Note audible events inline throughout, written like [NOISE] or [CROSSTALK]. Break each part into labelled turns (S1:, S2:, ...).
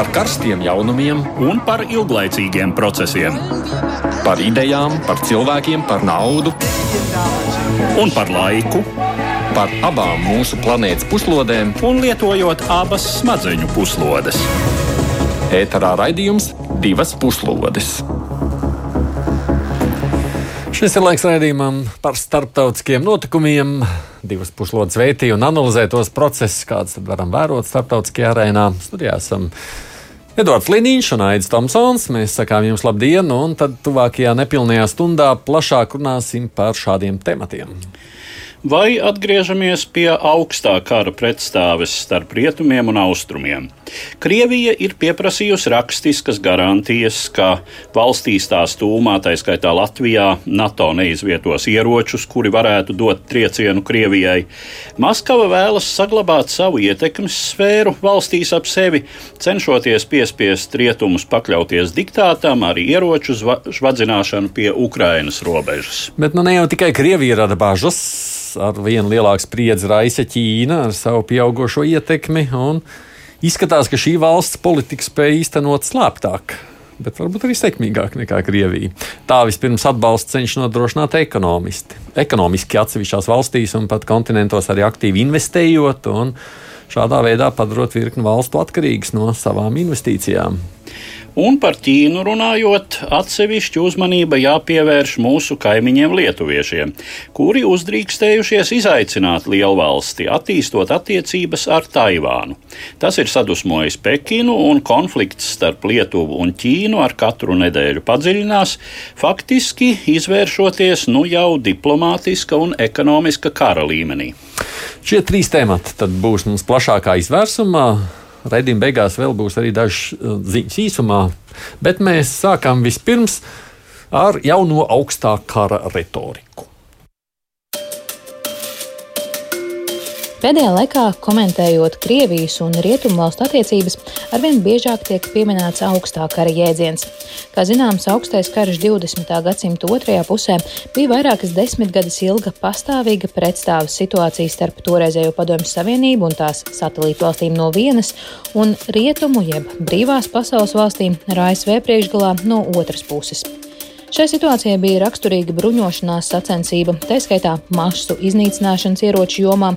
S1: par karstiem jaunumiem
S2: un par ilglaicīgiem procesiem.
S1: Par idejām, par cilvēkiem, par naudu
S2: un par laiku.
S1: Par abām mūsu planētas puslodēm,
S2: un lietojot abas smadzeņu puslodes.
S1: ēterā raidījums divas puslodes.
S3: Šis ir laiks raidījumam par starptautiskiem notikumiem. Divas puslodes vērtī un analizē tos procesus, kādus varam vērot starptautiskajā arēnā. Studijā esam Edvards Liniņš un Aits Tomsons. Mēs sakām jums labdien, un tad tuvākajā nepilnajā stundā plašāk runāsim par šādiem tematiem.
S2: Vai atgriežamies pie augstā kara pretstāves starp rietumiem un austrumiem? Krievija ir pieprasījusi rakstiskas garantijas, ka valstīs tās tūmā, tā skaitā Latvijā, NATO neizvietos ieročus, kuri varētu dot triecienu Krievijai. Maskava vēlas saglabāt savu ietekmes sfēru valstīs ap sevi, cenšoties piespiest rietumus pakļauties diktātam ar ieroču žvadzināšanu pie Ukrainas robežas.
S3: Bet nu ne jau tikai Krievija rada bažas ar vien lielāku spriedzi raisa Ķīna ar savu pieaugušo ietekmi. Izskatās, ka šī valsts politika spēja īstenot slēptāk, bet varbūt arī sekmīgāk nekā Krievija. Tā vispirms atbalsts cenšas nodrošināt ekonomisti. Ekonomiski atsevišķās valstīs un pat kontinentos arī aktīvi investējot un šādā veidā padarot virkni valstu atkarīgas no savām investīcijām.
S2: Un par Ķīnu runājot, atsevišķa uzmanība jāpievērš mūsu kaimiņiem lietuviešiem, kuri uzdrīkstējušies izaicināt lielvalsti, attīstot attiecības ar Taivānu. Tas ir sadusmojis Pekinu, un konflikts starp Lietuvu un Ķīnu ar katru nedēļu padziļinās, faktiski izvēršoties nu jau diplomātiska un ekonomiska kara līmenī.
S3: Šie trīs temati būs mums plašākā izvērsumā. Raidījuma beigās vēl būs arī dažas uh, ziņas īsumā, bet mēs sākam vispirms ar jauno augstā kara retoriku.
S4: Pēdējā laikā, komentējot Krievijas un Rietumvalstu attiecības, arvien biežāk tiek pieminēts augstā kara jēdziens. Kā zināms, augstais karš 20. gadsimta otrajā pusē bija vairākas desmitgades ilga pastāvīga pretstāves situācija starp toreizējo Padomju Savienību un tās satelītu valstīm no vienas un rietumu jeb brīvās pasaules valstīm ar ASV priekšgalā no otras puses. Šai situācijai bija raksturīga bruņošanās sacensība, tā skaitā masu iznīcināšanas ieroču jomā,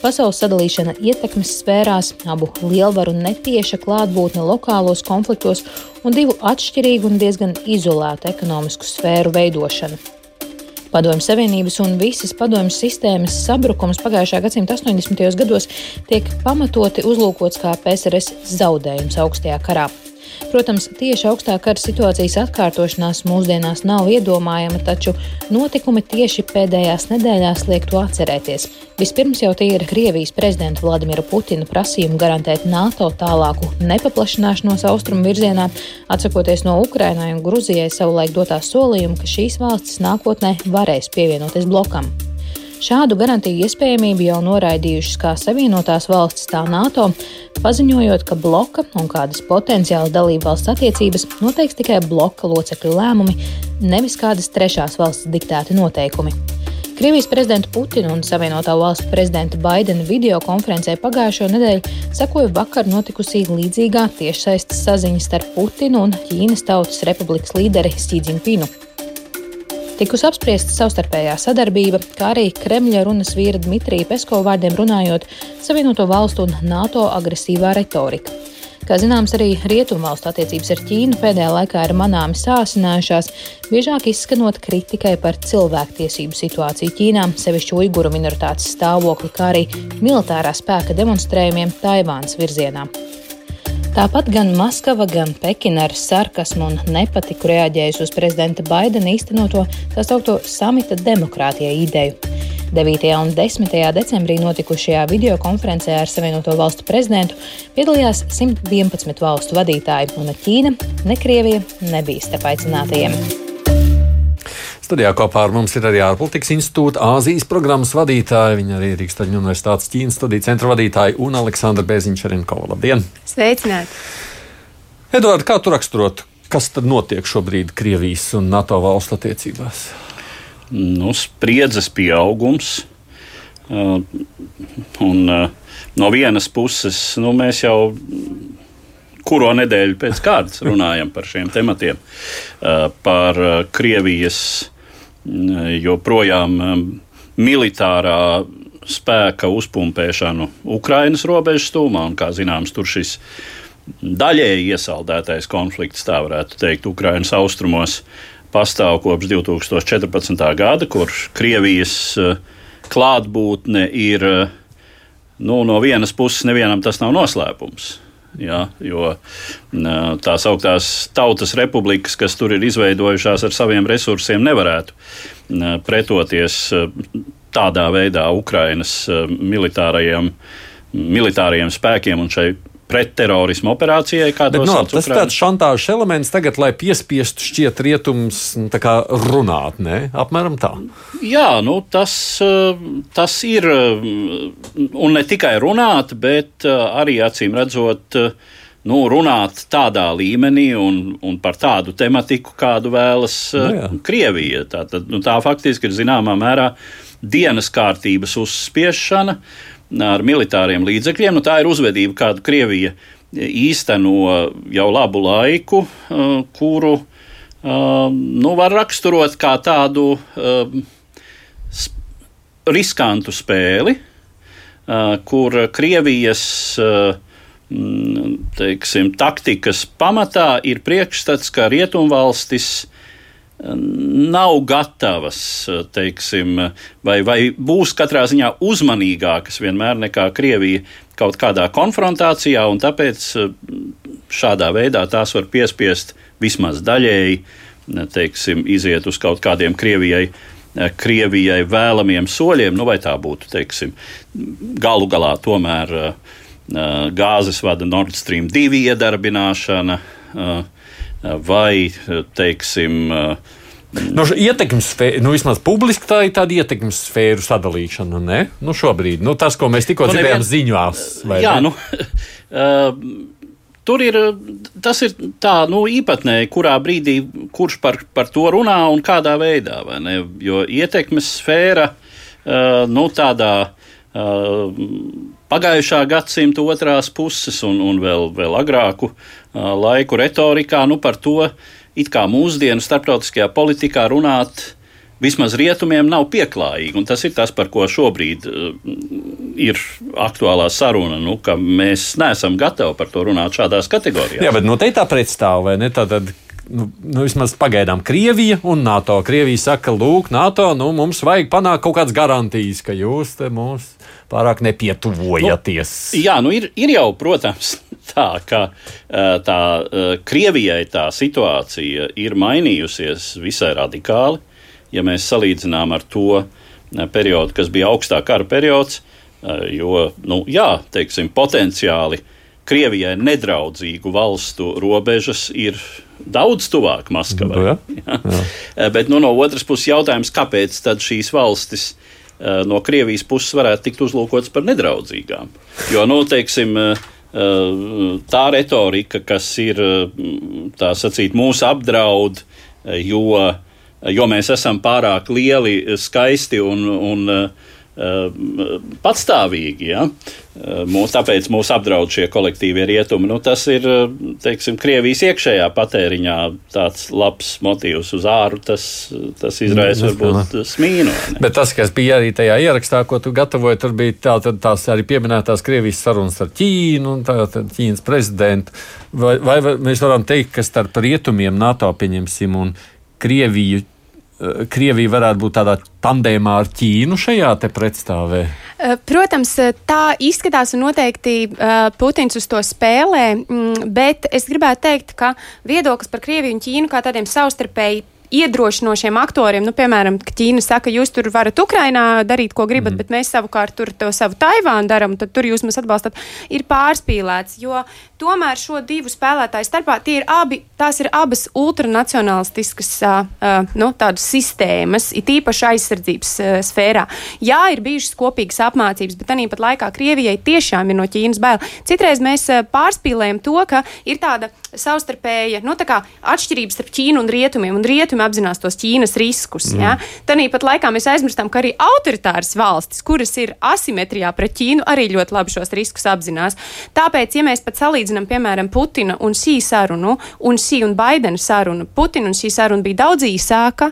S4: pasaules sadalīšana ietekmes sfērās, abu lielvaru netieša klātbūtne lokālos konfliktos un divu atšķirīgu un diezgan izolētu ekonomisku sfēru veidošana. Padomju Savienības un visas padomju sistēmas sabrukums pagājušā gadsimta 80. gados tiek pamatoti uzlūkots kā PSRS zaudējums augstajā karā. Protams, tieši augstā kara situācijas atkārtošanās mūsdienās nav iedomājama, taču notikumi tieši pēdējās nedēļās liek to atcerēties. Vispirms jau tie ir Krievijas prezidenta Vladimira Putina prasījumi garantēt NATO tālāku nepaplašināšanos austrumu virzienā, atsakoties no Ukrainai un Gruzijai savulaik dotā solījuma, ka šīs valstis nākotnē varēs pievienoties blokam. Šādu garantiju iespējamību jau noraidījušas kā Savienotās valstis, tā NATO, paziņojot, ka bloka un kādas potenciālas dalību valsts attiecības noteiks tikai bloka locekļu lēmumi, nevis kādas trešās valsts diktēti noteikumi. Krievijas prezidenta Putina un Savienotā valstu prezidenta Baidena video konferencē pagājušo nedēļu sekoja vakar notikusī līdzīgā tiešsaistes saziņa starp Putinu un Ķīnas Tautas Republikas līderi Sīdzinpinu. Tikusi apspriesta savstarpējā sadarbība, kā arī Kremļa runas vīra Dmitrija Peskova vārdiem runājot, Savienoto valstu un NATO agresīvā retorika. Kā zināms, arī rietumvalstu attiecības ar Ķīnu pēdējā laikā ir manāmi sāsinājušās, biežāk izskanot kritikai par cilvēktiesību situāciju Ķīnā, sevišķi uiguru minoritātes stāvokli, kā arī militārā spēka demonstrējumiem Taivānas virzienā. Tāpat gan Maskava, gan Pekina ar sarkasmu un nepatiku reaģējusi uz prezidenta Baidena īstenoto tā saucamo samita demokrātijai ideju. 9. un 10. decembrī notikušajā videokonferencē ar Savienoto valstu prezidentu piedalījās 111 valstu vadītāji, un ne Ķīna, ne Krievija nebija starp aicinātajiem.
S3: Studijā kopā ar mums ir arī ārpolitikas institūta Āzijas programmas vadītāja, viņa arī Rīgstaņa Universitātes Ķīnas studiju centra vadītāja un Aleksandra Bēziņš-Renkova. Labdien!
S5: Sveicināti!
S3: Eduards, kā tu raksturot, kas tad notiek šobrīd Krievijas un NATO valstu attiecībās?
S2: Nu, spriedzes pieaugums. Uh, un, uh, no vienas puses, nu, mēs jau kuro nedēļu pēc kārtas runājam par šiem tematiem, par Krievijas joprojām militārā spēka uzpumpēšanu Ukrainas robežas stūmā, un, kā zināms, tur šis daļēji iesaldētais konflikts, tā varētu teikt, Ukrainas austrumos pastāv kopš 2014. gada, kur Krievijas klātbūtne ir nu, no vienas puses, nevienam tas nav noslēpums. Ja, jo tās augtās tautas republikas, kas tur ir izveidojušās ar saviem resursiem, nevarētu pretoties tādā veidā Ukrainas militārajiem, militārajiem spēkiem un šai pretterorismu operācijai, kāda
S3: ir. No, tas ir tāds šantāžas elements tagad, lai piespiestu šķiet rietums nu, runāt, ne? Apmēram tā.
S2: Jā, nu, tas, eh, tas ir, eh, un ne tikai runāt, bet eh, arī acīm redzot, nu, runāt tādā līmenī un, un par tādu tematiku, kādu vēlas no, nu. Krievija. Tā, tā, nu, tā faktiski ir zināmā mērā dienas kārtības uzspiešana. Uh, ar militāriem līdzekļiem. Nu, tā ir uzvedība, kādu Krievija īsteno jau labu laiku, uh, kuru uh, nu, var raksturot kā tādu riskantu spēli, kur Krievijas teiksim, taktikas pamatā ir priekšstats, ka rietumvalstis nav gatavas, teiksim, vai, vai būs katrā ziņā uzmanīgākas vienmēr nekā Krievija kaut kādā konfrontācijā, un tāpēc šādā veidā tās var piespiest vismaz daļēji, teiksim, iziet uz kaut kādiem Krievijai. Krievijai vēlamiem soļiem, nu vai tā būtu, teiksim, galu galā tomēr gāzes vada Nord Stream 2 iedarbināšana, uh, vai, teiksim,
S3: Nu, ietekmes sfēra, nu, vismaz publiski tā ir tāda ietekmes sfēru sadalīšana, ne? Nu, šobrīd, nu, tas, ko mēs tikko nu, dzirdējām nevien... ziņās.
S2: Jā, ne? nu, [LAUGHS] Tur ir tas ir tā nu, īpatnēji, kurā brīdī kurš par, par to runā un kādā veidā. Jo ietekmes sfēra nu, tādā pagājušā gadsimta otrās puses un, un vēl, vēl agrāku laiku retorikā nu, par to, it kā mūsdienu starptautiskajā politikā runāt vismaz rietumiem nav pieklājīgi. Un tas ir tas, par ko šobrīd ir aktuālā saruna. Nu, mēs neesam gatavi par to runāt šādās kategorijās.
S3: Jā, bet nu, te tā pretstāv, vai ne? Tātad nu, nu, vismaz pagaidām Krievija un NATO. Krievija saka, lūk, NATO, nu, mums vajag panākt kaut kādas garantijas, ka jūs mums pārāk nepietuvojaties.
S2: Nu, jā, nu ir, ir jau, protams, [LAUGHS] tā, ka tā Krievijai tā situācija ir mainījusies visai radikāli. Ja mēs salīdzinām ar to periodu, kas bija augstā kara periods, jo, nu, jā, teiksim, potenciāli Krievijai nedraudzīgu valstu robežas ir daudz tuvāk Maskavai. Nu, jā, [LAUGHS] jā. Jā. Bet nu, no otras puses, jautājums, kāpēc šīs valstis eh, no Krievijas puses varētu tikt uzlūkotas par nedraudzīgām? Jo, nu, teiksim, eh, tā retorika, kas ir tā sacīt, mūsu apdraud, jo, jo mēs esam pārāk lieli, skaisti un, un patstāvīgi. Ja? Mūs, tāpēc mūs apdraud šie kolektīvie rietumi. Nu, tas ir teiksim, Krievijas iekšējā patēriņā tāds labs motīvs uz āru. Tas, tas izraisa varbūt smīnu.
S3: Bet tas, kas bija arī tajā ierakstā, ko tu gatavoji, tur bija tā, tās arī pieminētās Krievijas sarunas ar Ķīnu un tā, Ķīnas prezidentu. Vai, vai mēs varam teikt, ka starp rietumiem NATO pieņemsim un Krieviju Krievija varētu būt tādā tandēmā ar Ķīnu šajā pretstāvē?
S5: Eh, protams, eh, tā izskatās un noteikti Putins uz to spēlē, mm, bet es gribētu teikt, ka viedoklis par Krieviju un Ķīnu kā tādiem savstarpēji iedrošinošiem aktoriem, nu, piemēram, Ķīna saka, jūs tur varat Ukrainā darīt, ko gribat, mm. bet mēs savukārt tur to savu Taivānu darām, tad tur jūs mūs atbalstat, ir pārspīlēts. Jo tomēr šo divu spēlētāju starpā tie ir abi, tās ir abas ultranacionālistiskas uh, nu, sistēmas, it īpaši aizsardzības uh, sfērā. Jā, ir bijušas kopīgas apmācības, bet tāpat laikā Krievijai tiešām ir no Ķīnas bail. Citreiz mēs uh, pārspīlējam to, ka ir tāda savstarpēja nu, tā atšķirība starp Ķīnu un Rietumiem, un Rietumi apzinās tos Ķīnas riskus. Mm. Ja? Tāpat laikā mēs aizmirstam, ka arī autoritāras valstis, kuras ir asimetrijā pret Ķīnu, arī ļoti labi šos riskus apzinās. Tāpēc, ja mēs pat salīdzinām, piemēram, Putina un šī sarunu, un šī un Baidena sarunu, Putina un šī saruna bija daudz īsāka.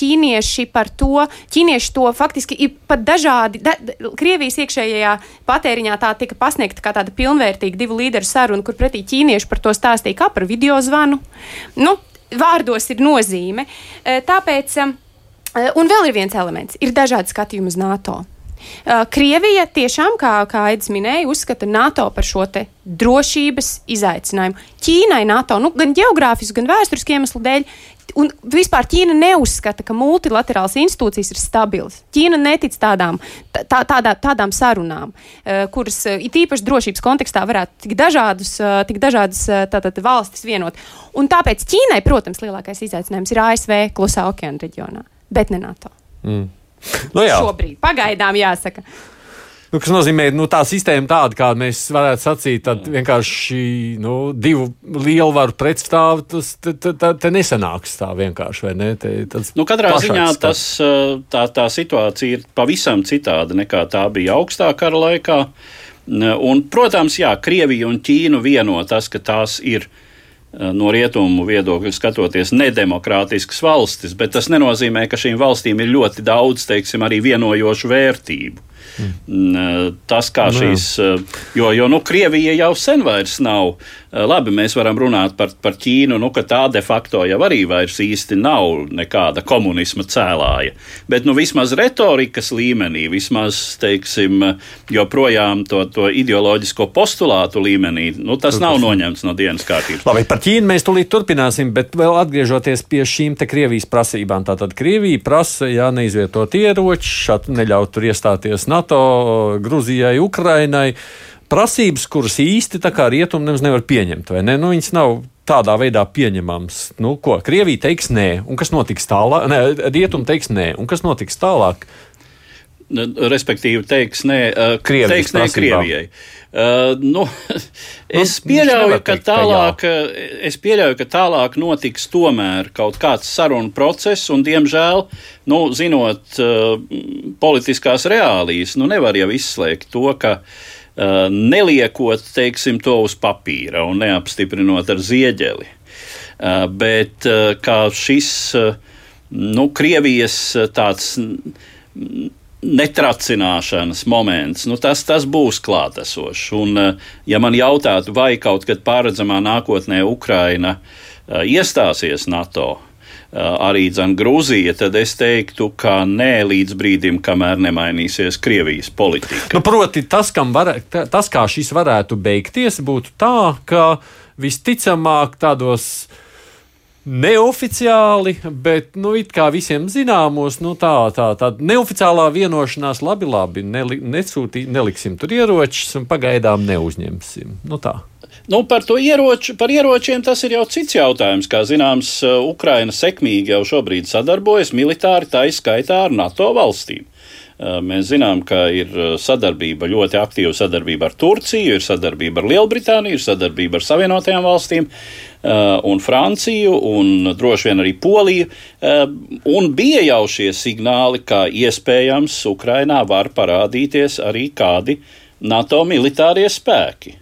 S5: Ķīnieši par to, ķīnieši to faktiski ir pat dažādi. Da, Krievijas iekšējā patēriņā tā tika pasniegta kā tāda pilnvērtīga divu līderu saruna, kur pretī ķīnieši par to stāstīja kā par video zvanu. Nu, vārdos ir nozīme. Tāpēc, un vēl ir viens elements, ir dažādi skatījumi uz NATO. Krievija tiešām, kā, kā Aits minēja, uzskata NATO par šo drošības izaicinājumu. Ķīnai NATO, nu, gan geogrāfisku, gan vēsturisku iemeslu dēļ, Un vispār Ķīna neuzskata, ka multilaterālas institūcijas ir stabilas. Ķīna netic tādām, tā, tādā, tādām sarunām, kuras it īpaši drošības kontekstā varētu tik dažādus, tik dažādas tātad, valstis vienot. Un tāpēc Ķīnai, protams, lielākais izaicinājums ir ASV klusā okeāna reģionā, bet ne NATO. Mm. [LAUGHS]
S3: Nu, jā.
S5: Šobrīd, pagaidām jāsaka.
S3: Nu, kas nozīmē, ka nu, tā sistēma tāda, kā mēs varētu sacīt, tad vienkārši nu, divu lielvaru pretstāvu tas te, te, te, nesanāks tā vienkārši. Ne? Te,
S2: nu, katrā ziņā tas, tā, tā situācija ir pavisam citāda nekā tā bija augstā kara laikā. Un, protams, jā, Krievija un Ķīnu vieno tas, ka tās ir no rietumu viedokļa skatoties, nedemokrātiskas valstis, bet tas nenozīmē, ka šīm valstīm ir ļoti daudz, teiksim, arī vienojošu vērtību. Mm. Tas, kā nu, šīs, jo, jo nu, Krievija jau sen vairs nav. Labi, mēs varam runāt par, par Ķīnu, nu, ka tā de facto jau arī vairs īsti nav nekāda komunisma cēlāja. Bet nu, vismaz retorikas līmenī, vismaz, teiksim, joprojām to, to ideoloģisko postulātu līmenī, nu, tas Tur, nav noņemts no dienas kārtības.
S3: Labi, par Ķīnu mēs tūlīt turpināsim, bet vēl atgriežoties pie šīm te Krievijas prasībām. Tātad Krievija prasa, ja neizvietot ieroči, neļaut tur iestāties NATO. NATO, Gruzijai, Ukrainai. Prasības, kuras īsti tā kā rietumi nemaz nevar pieņemt, vai ne? Nu, viņas nav tādā veidā pieņemams. Nu, ko Krievija teiks nē, un kas notiks tālāk? Nē, Rietumi teiks nē, un kas notiks tālāk?
S2: Respektīvi teiks nē, Krievijas teiks nē Krievijai. Uh, nu, es, pieļauju, ka tālāk, ka es pieļauju, ka tālāk notiks tomēr kaut kāds sarunu process, un, diemžēl, nu, zinot uh, politiskās reālijas, nu, nevar jau izslēgt to, ka uh, neliekot, teiksim, to uz papīra un neapstiprinot ar zieģeli. Uh, bet uh, kā šis, uh, nu, Krievijas tāds netracināšanas moments, nu tas, tas būs klātesošs. Un, eh, ja man jautātu, vai kaut kad pārredzamā nākotnē Ukraina uh, iestāsies NATO, uh, arī dzan Grūzija, tad es teiktu, ka nē līdz brīdim, kamēr nemainīsies Krievijas politika.
S3: Nu, proti, tas, varē, tas, kā šis varētu beigties, būtu tā, ka visticamāk tādos neoficiāli, bet, nu, it kā visiem zināmos, nu, tā, tā, tā neoficiālā vienošanās, labi, labi, neli, nesūtī, neliksim tur ieročus un pagaidām neuzņemsim. Nu, tā.
S2: Nu, par ieroču, par ieročiem tas ir jau cits jautājums. Kā zināms, Ukraina sekmīgi jau šobrīd sadarbojas militāri, tā izskaitā ar NATO valstīm. Mēs zinām, ka ir sadarbība, ļoti aktīva sadarbība ar Turciju, ir sadarbība ar Lielbritāniju, ir sadarbība ar Savienotajām valstīm un Franciju, un droši vien arī Poliju. Un bija jau šie signāli, ka iespējams Ukrainā var parādīties arī kādi NATO militārie spēki.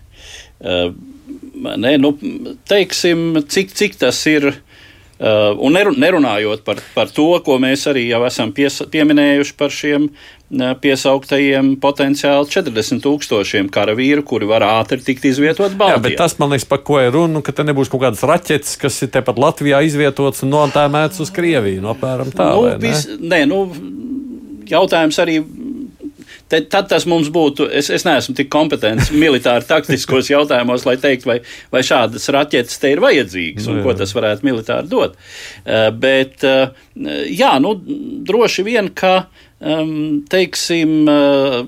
S2: Ne, nu, teiksim, cik, cik tas ir un nerunājot par, par to, ko mēs arī jau esam pies, pieminējuši par šiem uh, piesauktajiem potenciāli 40 tūkstošiem karavīru, kuri var ātri tikt izvietot Baltijā. Jā,
S3: bet tas, man liekas, par ko ir runa, ka te nebūs kaut kādas raķetes, kas ir tepat Latvijā izvietotas un notēmētas uz Krieviju, no apmēram tā.
S2: Nu, vis, nē, nu, jautājums arī Te, tad tas mums būtu, es, es neesmu tik kompetents [LAUGHS] militāri taktiskos jautājumos, lai teiktu, vai, vai šādas raķetes te ir vajadzīgas un ko tas varētu militāri dot. Uh, bet, uh, jā, nu, droši vien, ka, um, teiksim, uh,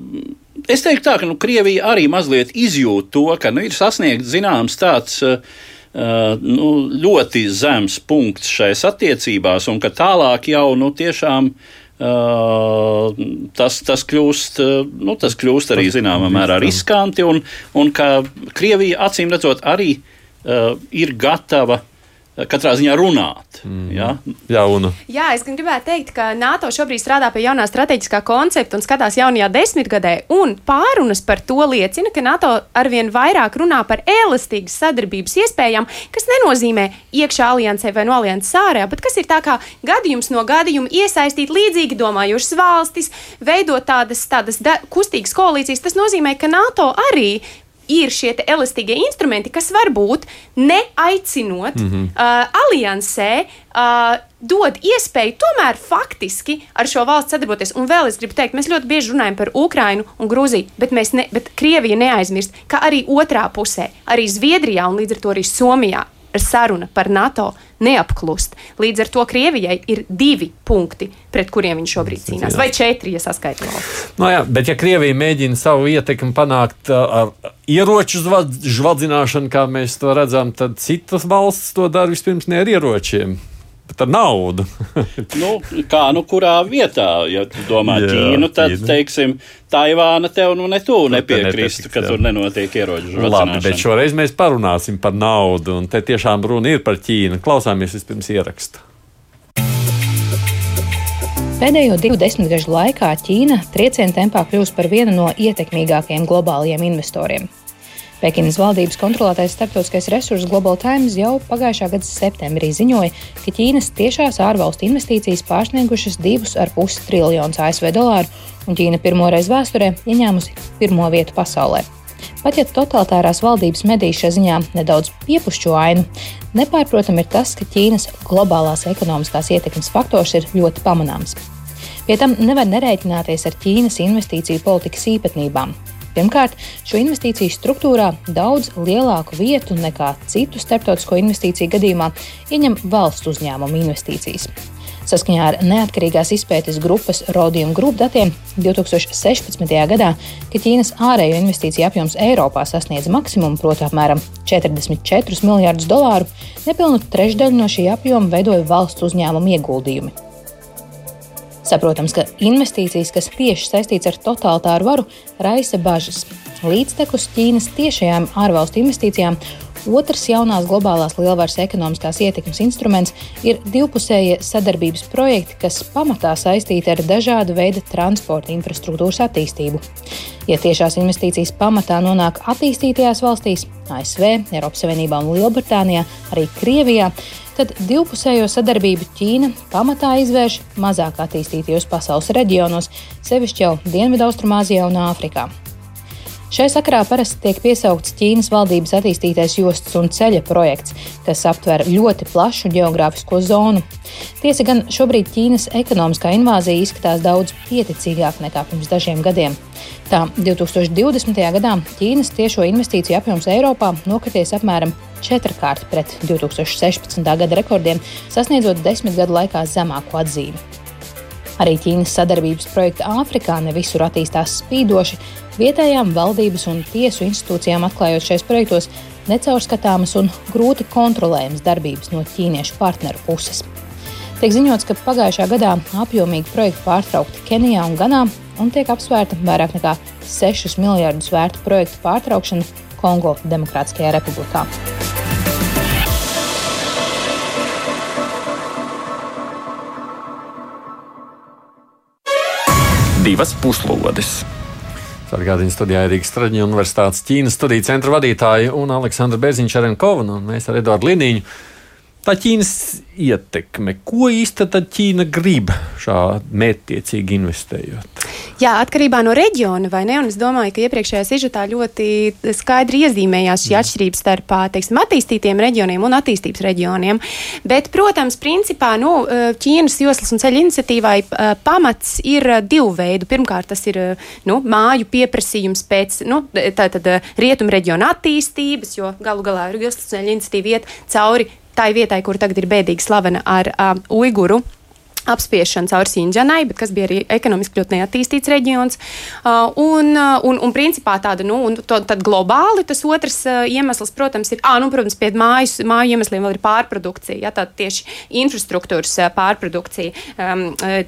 S2: es teiktu tā, ka nu, Krievija arī mazliet izjūt to, ka nu, ir sasniegts zināms tāds. Uh, nu, ļoti zems punkts šais attiecībās, un ka tālāk jau nu, tiešām Uh, tas, tas, kļūst, uh, nu, tas kļūst arī zināmā mērā riskanti, un, un ka Krievija acīm redzot arī uh, ir gatava katrā ziņā runāt. Mm. Ja?
S3: Jā, un...
S5: Jā, es gribētu teikt, ka NATO šobrīd strādā pie jaunā strateģiskā koncepta un skatās jaunajā desmitgadē, un pārunas par to liecina, ka NATO arvien vairāk runā par elastīgas sadarbības iespējām, kas nenozīmē iekšā aliansē vai no alianses ārējā, bet kas ir tā kā gadījums no gadījuma iesaistīt līdzīgi domājušas valstis, veidot tādas, tādas da, kustīgas koalīcijas. Tas nozīmē, ka NATO arī ir šie elastīgie instrumenti, kas varbūt neaicinot mm -hmm. uh, aliansē. Uh, dod iespēju tomēr faktiski ar šo valsts sadarboties. Un vēl es gribu teikt, mēs ļoti bieži runājam par Ukrajinu un Grūziju, bet, ne, bet Krievija neaizmirst, ka arī otrā pusē, arī Zviedrijā un līdz ar to arī Somijā saruna par NATO neapklust. Līdz ar to Krievijai ir divi punkti, pret kuriem viņš šobrīd cīnās. Vai četri, ja saskaitām.
S3: No jā, bet ja Krievija mēģina savu ietekmi panākt uh, ar ieroču žvadzināšanu, kā mēs to redzam, tad citas valsts to dara vispirms ne ar ieročiem bet ar naudu. [LAUGHS]
S2: nu, kā nu kurā vietā, ja tu domā Jā, Ķīnu, tad, Ķīna. teiksim, Taivāna tev nu ne tu nepiekristu, ka jā. tur nenotiek ieroču žvacināšana.
S3: Labi, bet šoreiz mēs parunāsim par naudu, un te tiešām runa ir par Ķīnu. Klausāmies vispirms ierakstu.
S4: Pēdējo divu desmitgažu laikā Ķīna trieciena tempā kļūst par vienu no ietekmīgākajiem globālajiem investoriem. Pekinas valdības kontrolētais starptautiskais resurss Global Times jau pagājušā gada septembrī ziņoja, ka Ķīnas tiešās ārvalstu investīcijas pārsniegušas 2,5 triljonus ASV dolāru, un Ķīna pirmoreiz vēsturē ieņēmusi pirmo vietu pasaulē. Pat ja totalitārās valdības mediji šajā ziņā nedaudz piepušķo ainu, nepārprotami ir tas, ka Ķīnas globālās ekonomiskās ietekmes faktors ir ļoti pamanāms. Pie tam nevar nerēķināties ar Ķīnas investīciju politikas īpatnībām. Pirmkārt, šo investīciju struktūrā daudz lielāku vietu nekā citu starptautisko investīciju gadījumā ieņem valsts uzņēmumu investīcijas. Saskaņā ar neatkarīgās izpētes grupas Rodium Group datiem 2016. gadā, kad Ķīnas ārējo investīciju apjoms Eiropā sasniedz maksimumu, proti, apmēram 44 miljardus dolāru, nepilnu trešdaļu no šī apjoma veidoja valsts uzņēmumu ieguldījumi. Saprotams, ka investīcijas, kas tieši saistīts ar totalitāru varu, raisa bažas. Līdztekus Ķīnas tiešajām ārvalstu investīcijām Otrs jaunās globālās lielvaras ekonomiskās ietekmes instruments ir divpusējie sadarbības projekti, kas pamatā saistīti ar dažādu veidu transporta infrastruktūras attīstību. Ja tiešās investīcijas pamatā nonāk attīstītajās valstīs, ASV, Eiropas Savienībā un Lielbritānijā, arī Krievijā, tad divpusējo sadarbību Ķīna pamatā izvērš mazāk attīstītajos pasaules reģionos, sevišķi jau Dienvidaustrumāzijā un Āfrikā. Šai sakarā parasti tiek piesaukts Ķīnas valdības attīstītais jostas un ceļa projekts, kas aptver ļoti plašu geogrāfisko zonu. Tiesa gan šobrīd Ķīnas ekonomiskā invāzija izskatās daudz pieticīgāk nekā pirms dažiem gadiem. Tā 2020. gadā Ķīnas tiešo investīciju apjoms Eiropā nokrities apmēram četrkārt pret 2016. gada rekordiem, sasniedzot desmit gadu laikā zemāko atzīmi. Arī Ķīnas sadarbības projekti Āfrikā ne visur attīstās spīdoši. Vietējām valdības un tiesu institūcijām atklājot šajos projektos necaurskatāmas un grūti kontrolējamas darbības no ķīniešu partneru puses. Tiek ziņots, ka pagājušā gadā apjomīgi projekti pārtraukti Kenijā un Ganā un tiek apsvērta vairāk nekā 6 miljardus vērta projektu pārtraukšana Kongo Demokrātiskajā republikā.
S1: divas puslodes.
S3: Sargādiņas studijā ir Rīgas Traģiņa Universitātes Ķīnas studiju centra vadītāja un Aleksandra Beziņš Arenkova un mēs ar Eduardu Liniņu tā Ķīnas ietekme. Ko īsti tad Ķīna grib šādi mērķtiecīgi investējot?
S5: Jā, atkarībā no reģiona, vai ne? Un es domāju, ka iepriekšējā sižetā ļoti skaidri iezīmējās šī atšķirība starp teiksim, attīstītiem reģioniem un attīstības reģioniem. Bet, protams, principā nu, Ķīnas joslas un ceļu iniciatīvai pamats ir divu veidu. Pirmkārt, tas ir nu, māju pieprasījums pēc nu, rietumu reģiona attīstības, jo galu galā joslas ceļu iniciatīva iet cauri tai vietai, kur tagad ir bēdīgi slavena ar uh, uiguru apspiešana caur Sinģanai, bet kas bija arī ekonomiski ļoti neattīstīts reģions. Uh, un, uh, un, un principā tāda, nu, un to, tad globāli tas otrs uh, iemesls, protams, ir, ah, nu, protams, pie mājas, māju iemesliem vēl ir pārprodukcija, ja, tā tieši infrastruktūras pārprodukcija um,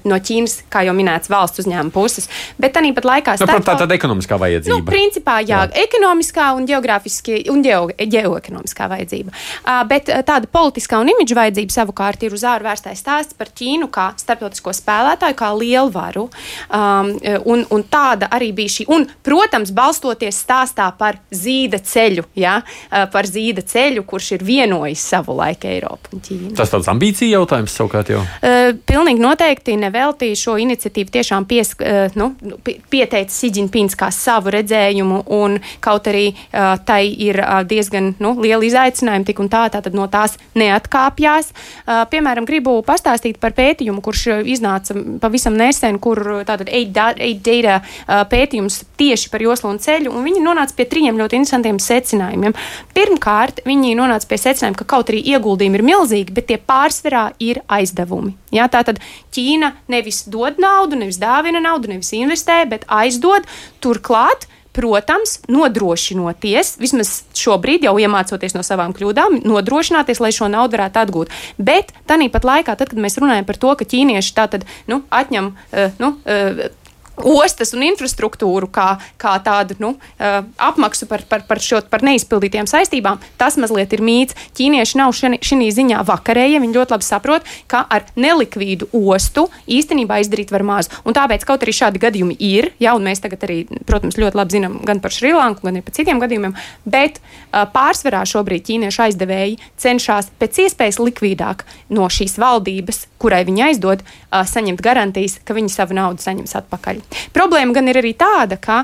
S5: no Ķīnas, kā jau minēts, valsts uzņēmuma puses. Bet tā pat laikā
S3: nu, starp... tā tad ekonomiskā vajadzība.
S5: Nu, principā, jā, jā. ekonomiskā un geogrāfiski un ģeo, ģeoekonomiskā vajadzība. Uh, bet tāda politiskā un imidža vajadzība savukārt ir uz ārvērstais stāsts par Ķīnu kā starptautisko spēlētāju, kā lielvaru. Um, un, un tāda arī bija šī. Un, protams, balstoties stāstā par zīda ceļu, ja, uh, par zīda ceļu, kurš ir vienojis savu laiku Eiropu un Ķīnu.
S3: Tas tāds ambīcija jautājums savukārt jau.
S5: Uh, pilnīgi noteikti neveltīja šo iniciatīvu tiešām pies, uh, nu, pieteica Siģinpins kā savu redzējumu, un kaut arī uh, tai ir uh, diezgan nu, liela izaicinājuma tik un tā, tātad no tās neatkāpjās. Uh, piemēram, gribu pastāstīt par pētījumu, pētījumu, kurš uh, iznāca pavisam nesen, kur uh, tātad e-data uh, pētījums tieši par joslu un ceļu, un viņi nonāca pie trim ļoti interesantiem secinājumiem. Pirmkārt, viņi nonāca pie secinājuma, ka kaut arī ieguldījumi ir milzīgi, bet tie pārsvarā ir aizdevumi. Jā, tātad Ķīna nevis dod naudu, nevis dāvina naudu, nevis investē, bet aizdod turklāt protams, nodrošinoties, vismaz šobrīd jau iemācoties no savām kļūdām, nodrošināties, lai šo naudu varētu atgūt. Bet tāpat laikā, tad, kad mēs runājam par to, ka ķīnieši tā tad nu, atņem uh, nu, uh, ostas un infrastruktūru kā, kā tādu nu, apmaksu par, par, par, šo, par neizpildītiem saistībām, tas mazliet ir mīts. Ķīnieši nav šī ziņā vakarēji. Viņi ļoti labi saprot, ka ar nelikvīdu ostu īstenībā izdarīt var maz. Un tāpēc, kaut arī šādi gadījumi ir, ja, un mēs tagad arī, protams, ļoti labi zinām gan par Šrilanku, gan par citiem gadījumiem, bet pārsvarā šobrīd ķīniešu aizdevēji cenšas pēc iespējas likvidāk no šīs valdības, kurai viņi aizdod, saņemt garantijas, ka viņi savu naudu saņems atpakaļ. Problēma gan ir arī tāda, ka,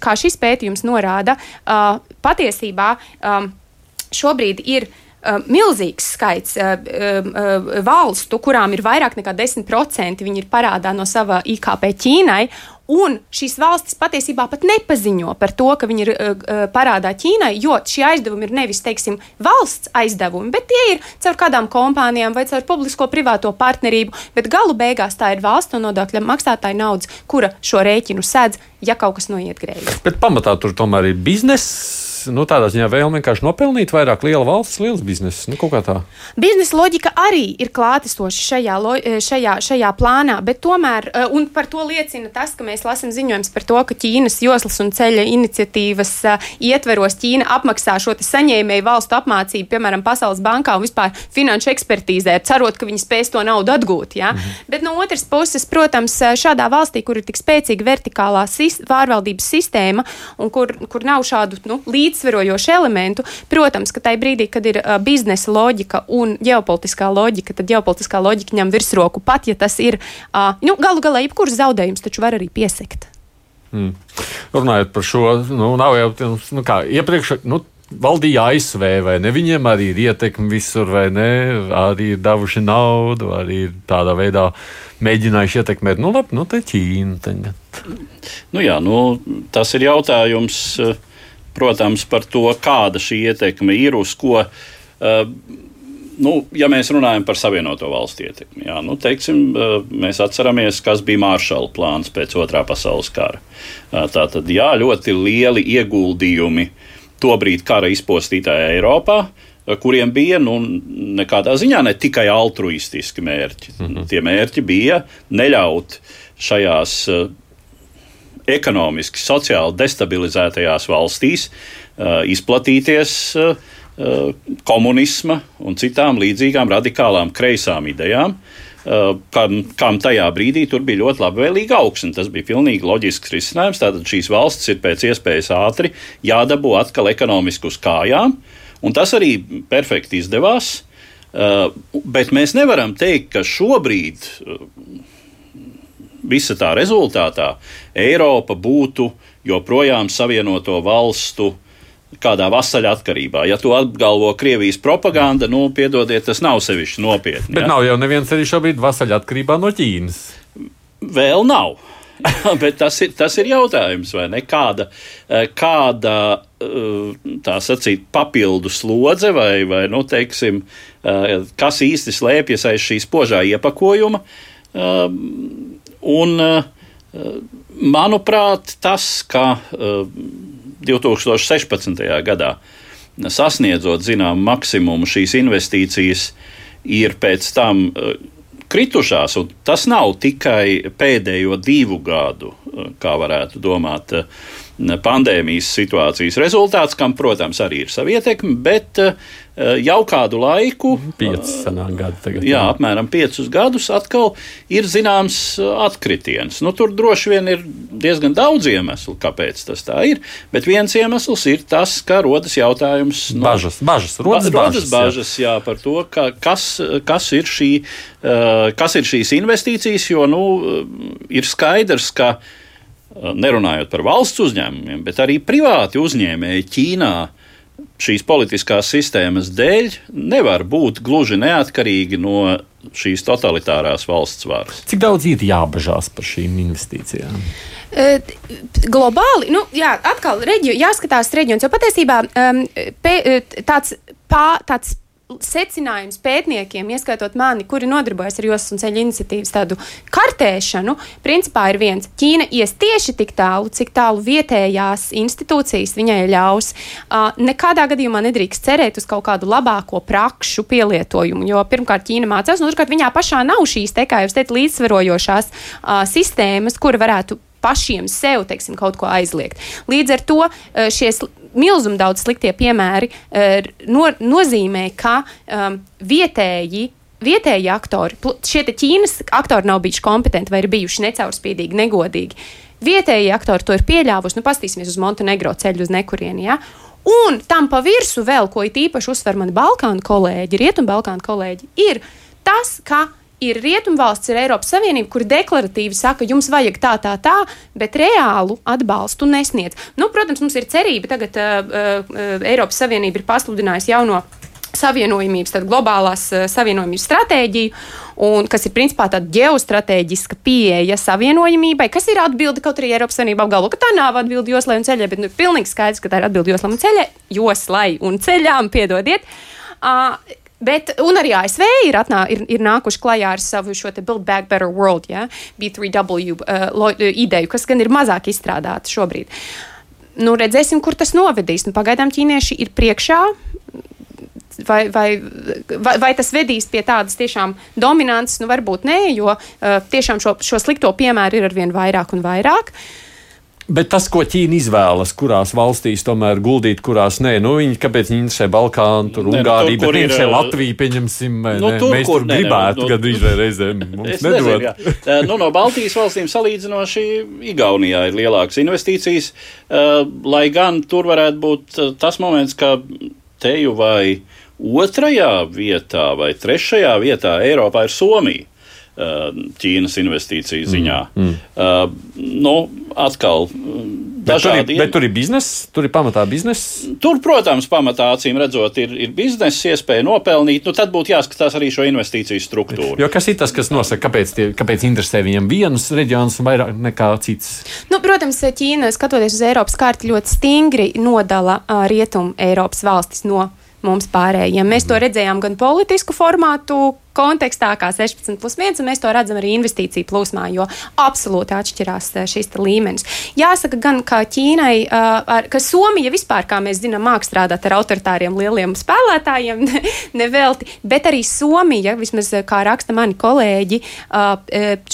S5: kā šis pētījums norāda, patiesībā šobrīd ir uh, milzīgs skaits uh, uh, valstu, kurām ir vairāk nekā 10% viņi ir parādā no sava IKP Ķīnai. Un šīs valstis patiesībā pat nepaziņo par to, ka viņi ir uh, parādā Ķīnai, jo šie aizdevumi ir nevis, teiksim, valsts aizdevumi, bet tie ir caur kādām kompānijām vai caur publisko-privāto partnerību. Bet galu beigās tā ir valsts un nodokļu maksātāja naudas, kura šo rēķinu sēdz, ja kaut kas noiet grēji.
S3: Bet pamatā tur tomēr ir bizness nu, tādā ziņā vēlme vienkārši nopelnīt vairāk, liela valsts, liels bizness. Nu,
S5: Biznesa loģika arī ir klātesoša šajā, e, šajā, šajā plānā, bet tomēr, e, un par to liecina tas, ka mēs lasām ziņojumus par to, ka Ķīnas joslas un ceļa iniciatīvas uh, ietveros Ķīna apmaksā šo saņēmēju valstu apmācību, piemēram, Pasaules bankā un vispār finanšu ekspertīzē, cerot, ka viņi spēs to naudu atgūt. Ja? Mhm. Bet no otras puses, protams, šādā valstī, kur ir tik spēcīga vertikālā pārvaldības sistēma un kur, kur nav šādu nu, līdzsvaru, līdzsverojošu elementu. Protams, ka tajā brīdī, kad ir uh, biznesa loģika un ģeopolitiskā loģika, tad ģeopolitiskā loģika ņem virsroku pat, ja tas ir uh, nu, galu galā jebkurš zaudējums, taču var arī piesekt.
S3: Mm. Runājot par šo, nu, nav jau nu, kā iepriekš. Nu, Valdīja ASV, vai ne? Viņiem arī ir ietekme visur, vai ne? Arī ir devuši naudu, arī ir tādā veidā mēģinājuši ietekmēt. Nu, labi, nu, te Ķīna. Tagad.
S2: Nu, jā, nu, tas ir jautājums. Uh, protams, par to, kāda šī ietekme ir uz ko. Uh, nu, ja mēs runājam par Savienoto Valstu ietekmi, jā, nu, teiksim, uh, mēs atceramies, kas bija Māršala plāns pēc otrā pasaules kara. Uh, Tātad, jā, ļoti lieli ieguldījumi tobrīd kara izpostītajā Eiropā, kuriem bija nu, nekādā ziņā ne tikai altruistiski mērķi. Mm -hmm. Tie mērķi bija neļaut šajās ekonomiski, sociāli destabilizētajās valstīs uh, izplatīties uh, uh, komunisma un citām līdzīgām radikālām kreisām idejām. Kam, kam tajā brīdī bija ļoti labvēlīga augsne. Tas bija pilnīgi loģisks risinājums. Tātad šīs valstis ir pēc iespējas ātri jādabū atkal ekonomiski uz kājām, un tas arī perfekti izdevās. Bet mēs nevaram teikt, ka šobrīd visa tā rezultātā Eiropa būtu joprojām savienoto valstu kādā vasaļa atkarībā. Ja to apgalvo Krievijas propaganda, nu, piedodiet, tas nav sevišķi nopietni.
S3: Bet ja? nav jau neviens arī šobrīd vasaļa atkarībā no Ķīnas.
S2: Vēl nav. [LAUGHS] Bet tas ir, tas ir jautājums, vai ne? Kāda, kāda tā sacīt, papildu slodze, vai, vai nu, teiksim, kas īsti slēpjas aiz šīs požā iepakojuma, Un, manuprāt, tas, ka 2016. gadā sasniedzot zināmu maksimumu, šīs investīcijas ir pēc tam kritušās. Tas nav tikai pēdējo divu gadu, kā varētu domāt, pandēmijas situācijas rezultāts, kam, protams, arī ir sava ietekme, bet jau kādu laiku,
S3: piecus gadu tagad,
S2: jā, apmēram piecus gadus, atkal ir zināms atkritiens. Nu, tur droši vien ir diezgan daudz iemeslu, kāpēc tas tā ir, bet viens iemesls ir tas, ka rodas jautājums.
S3: No, bažas, bažas, rodas
S2: ba bažas, bažas jā. jā, par to, ka, kas, kas, ir šī, uh, kas ir šīs investīcijas, jo nu, ir skaidrs, ka nerunājot par valsts uzņēmumiem, bet arī privāti uzņēmēji Ķīnā šīs politiskās sistēmas dēļ nevar būt gluži neatkarīgi no šīs totalitārās valsts varas.
S3: Cik daudz ir jābažās par šīm investīcijām?
S5: Globāli, nu, jā, atkal reģio, jāskatās reģions, jo patiesībā um, pē, tāds, pā, tāds secinājums pētniekiem, ieskaitot mani, kuri nodarbojas ar joslas un ceļu iniciatīvas tādu kartēšanu, principā ir viens. Ķīna ies tieši tik tālu, cik tālu vietējās institūcijas viņai ļaus. Uh, nekādā gadījumā nedrīkst cerēt uz kaut kādu labāko prakšu pielietojumu, jo pirmkārt Ķīna mācās, un otrkārt viņā pašā nav šīs, te, kā jau teicu, līdzsvarojošās uh, sistēmas, kura varētu pašiem sev teiksim, kaut ko aizliegt. Līdz ar to šie milzīgi daudz sliktie piemēri uh, no, nozīmē, ka um, vietēji vietēji aktori, šie Ķīnas aktori nav bijuši kompetenti vai ir bijuši necaurspīdīgi, negodīgi. Vietējie aktori to ir pieļāvuši. Nu, Pastīsimies uz Montenegro ceļu uz nekurieni. Ja? Un tam pa virsmu vēl, ko īpaši uzsver mani Balkānu kolēģi, Rietumbalkānu kolēģi, ir tas, ka ir rietumvalsts, ir Eiropas Savienība, kuri deklaratīvi saka, jums vajag tā, tā, tā, bet reālu atbalstu nesniedz. Nu, protams, mums ir cerība, tagad uh, uh, Eiropas Savienība ir pasludinājusi jauno savienojumības, tad globālās uh, savienojumības stratēģiju, un kas ir principā tāda ģeostrateģiska pieeja savienojumībai, kas ir atbilde, kaut arī Eiropas Savienība apgalvo, ka tā nav atbilde joslai un ceļai, bet nu, ir pilnīgi skaidrs, ka tā ir atbilde joslai un ceļai, joslai un ceļām, piedodiet. Uh, Bet, un arī ASV ir, atnā, ir, ir nākuši klajā ar savu šo Build Back Better World, ja, B3W uh, lo, ideju, kas gan ir mazāk izstrādāta šobrīd. Nu, redzēsim, kur tas novedīs. Nu, pagaidām ķīnieši ir priekšā. Vai, vai, vai, vai tas vedīs pie tādas tiešām dominances? Nu, varbūt nē, jo uh, tiešām šo, šo slikto piemēru ir arvien vairāk un vairāk. Uh,
S3: Bet tas, ko Ķīna izvēlas, kurās valstīs tomēr guldīt, kurās nē, nu, viņi, kāpēc viņi interesē Balkānu, tur nu, Ungāriju, bet viņi interesē Latviju, pieņemsim, nu, ne, tur, mēs kur, tur ne, gribētu nu, gandrīz vai reizēm mums nedod.
S2: Nezinu, nu, no Baltijas valstīm salīdzinoši Igaunijā ir lielākas investīcijas, lai gan tur varētu būt tas moments, ka teju vai otrajā vietā vai trešajā vietā Eiropā ir Somija. Ķīnas investīciju ziņā. Mm, mm. Uh, nu, atkal,
S3: Bet tur, ir, bet tur ir biznesa, tur ir pamatā biznesa.
S2: Tur, protams, pamatā acīm redzot, ir, ir biznesa iespēja nopelnīt. Nu, tad būtu jāskatās arī šo investīciju struktūru.
S3: Jo kas ir tas, kas nosaka, kāpēc, tie, kāpēc interesē viņiem vienus reģionus vairāk nekā cits?
S5: Nu, protams, Ķīna, skatoties uz Eiropas karti, ļoti stingri nodala uh, rietumu Eiropas valstis no mums pārējiem. Mēs to redzējām gan politisku formātu, kontekstā, kā 16 plus 1, un mēs to redzam arī investīciju plūsmā, jo absolūti atšķirās eh, šīs līmenis. Jāsaka gan, ka Ķīnai, uh, ka Somija vispār, kā mēs zinām, māk strādāt ar autoritāriem lieliem spēlētājiem, [LAUGHS] nevelti, bet arī Somija, vismaz eh, kā raksta mani kolēģi,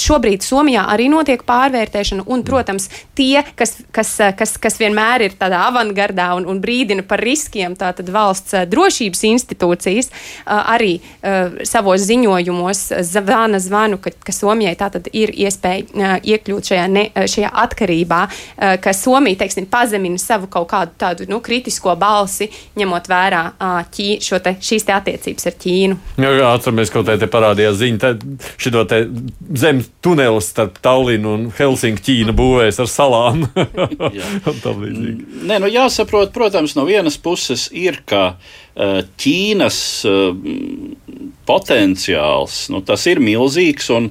S5: šobrīd Somijā arī notiek pārvērtēšana, un, protams, tie, kas, kas, kas, kas vienmēr ir tādā avangardā un, un brīdina par riskiem, tātad valsts drošības institūcijas arī savos ziņojumos zvana zvanu, ka, ka Somijai tātad ir iespēja iekļūt šajā, ne, šajā atkarībā, ka Somija, teiksim, pazemina savu kaut kādu tādu nu, kritisko balsi, ņemot vērā ķī, te, šīs te attiecības ar Ķīnu.
S3: Jā, jā atceramies, kaut kā te parādījās ziņa, šito te zemes tunelis starp Tallinu un Helsinku Ķīna būvēs ar salām. [LAUGHS]
S2: Nē, nu jāsaprot, protams, no vienas puses ir, ka Ķīnas potenciāls nu, ir milzīgs. Un,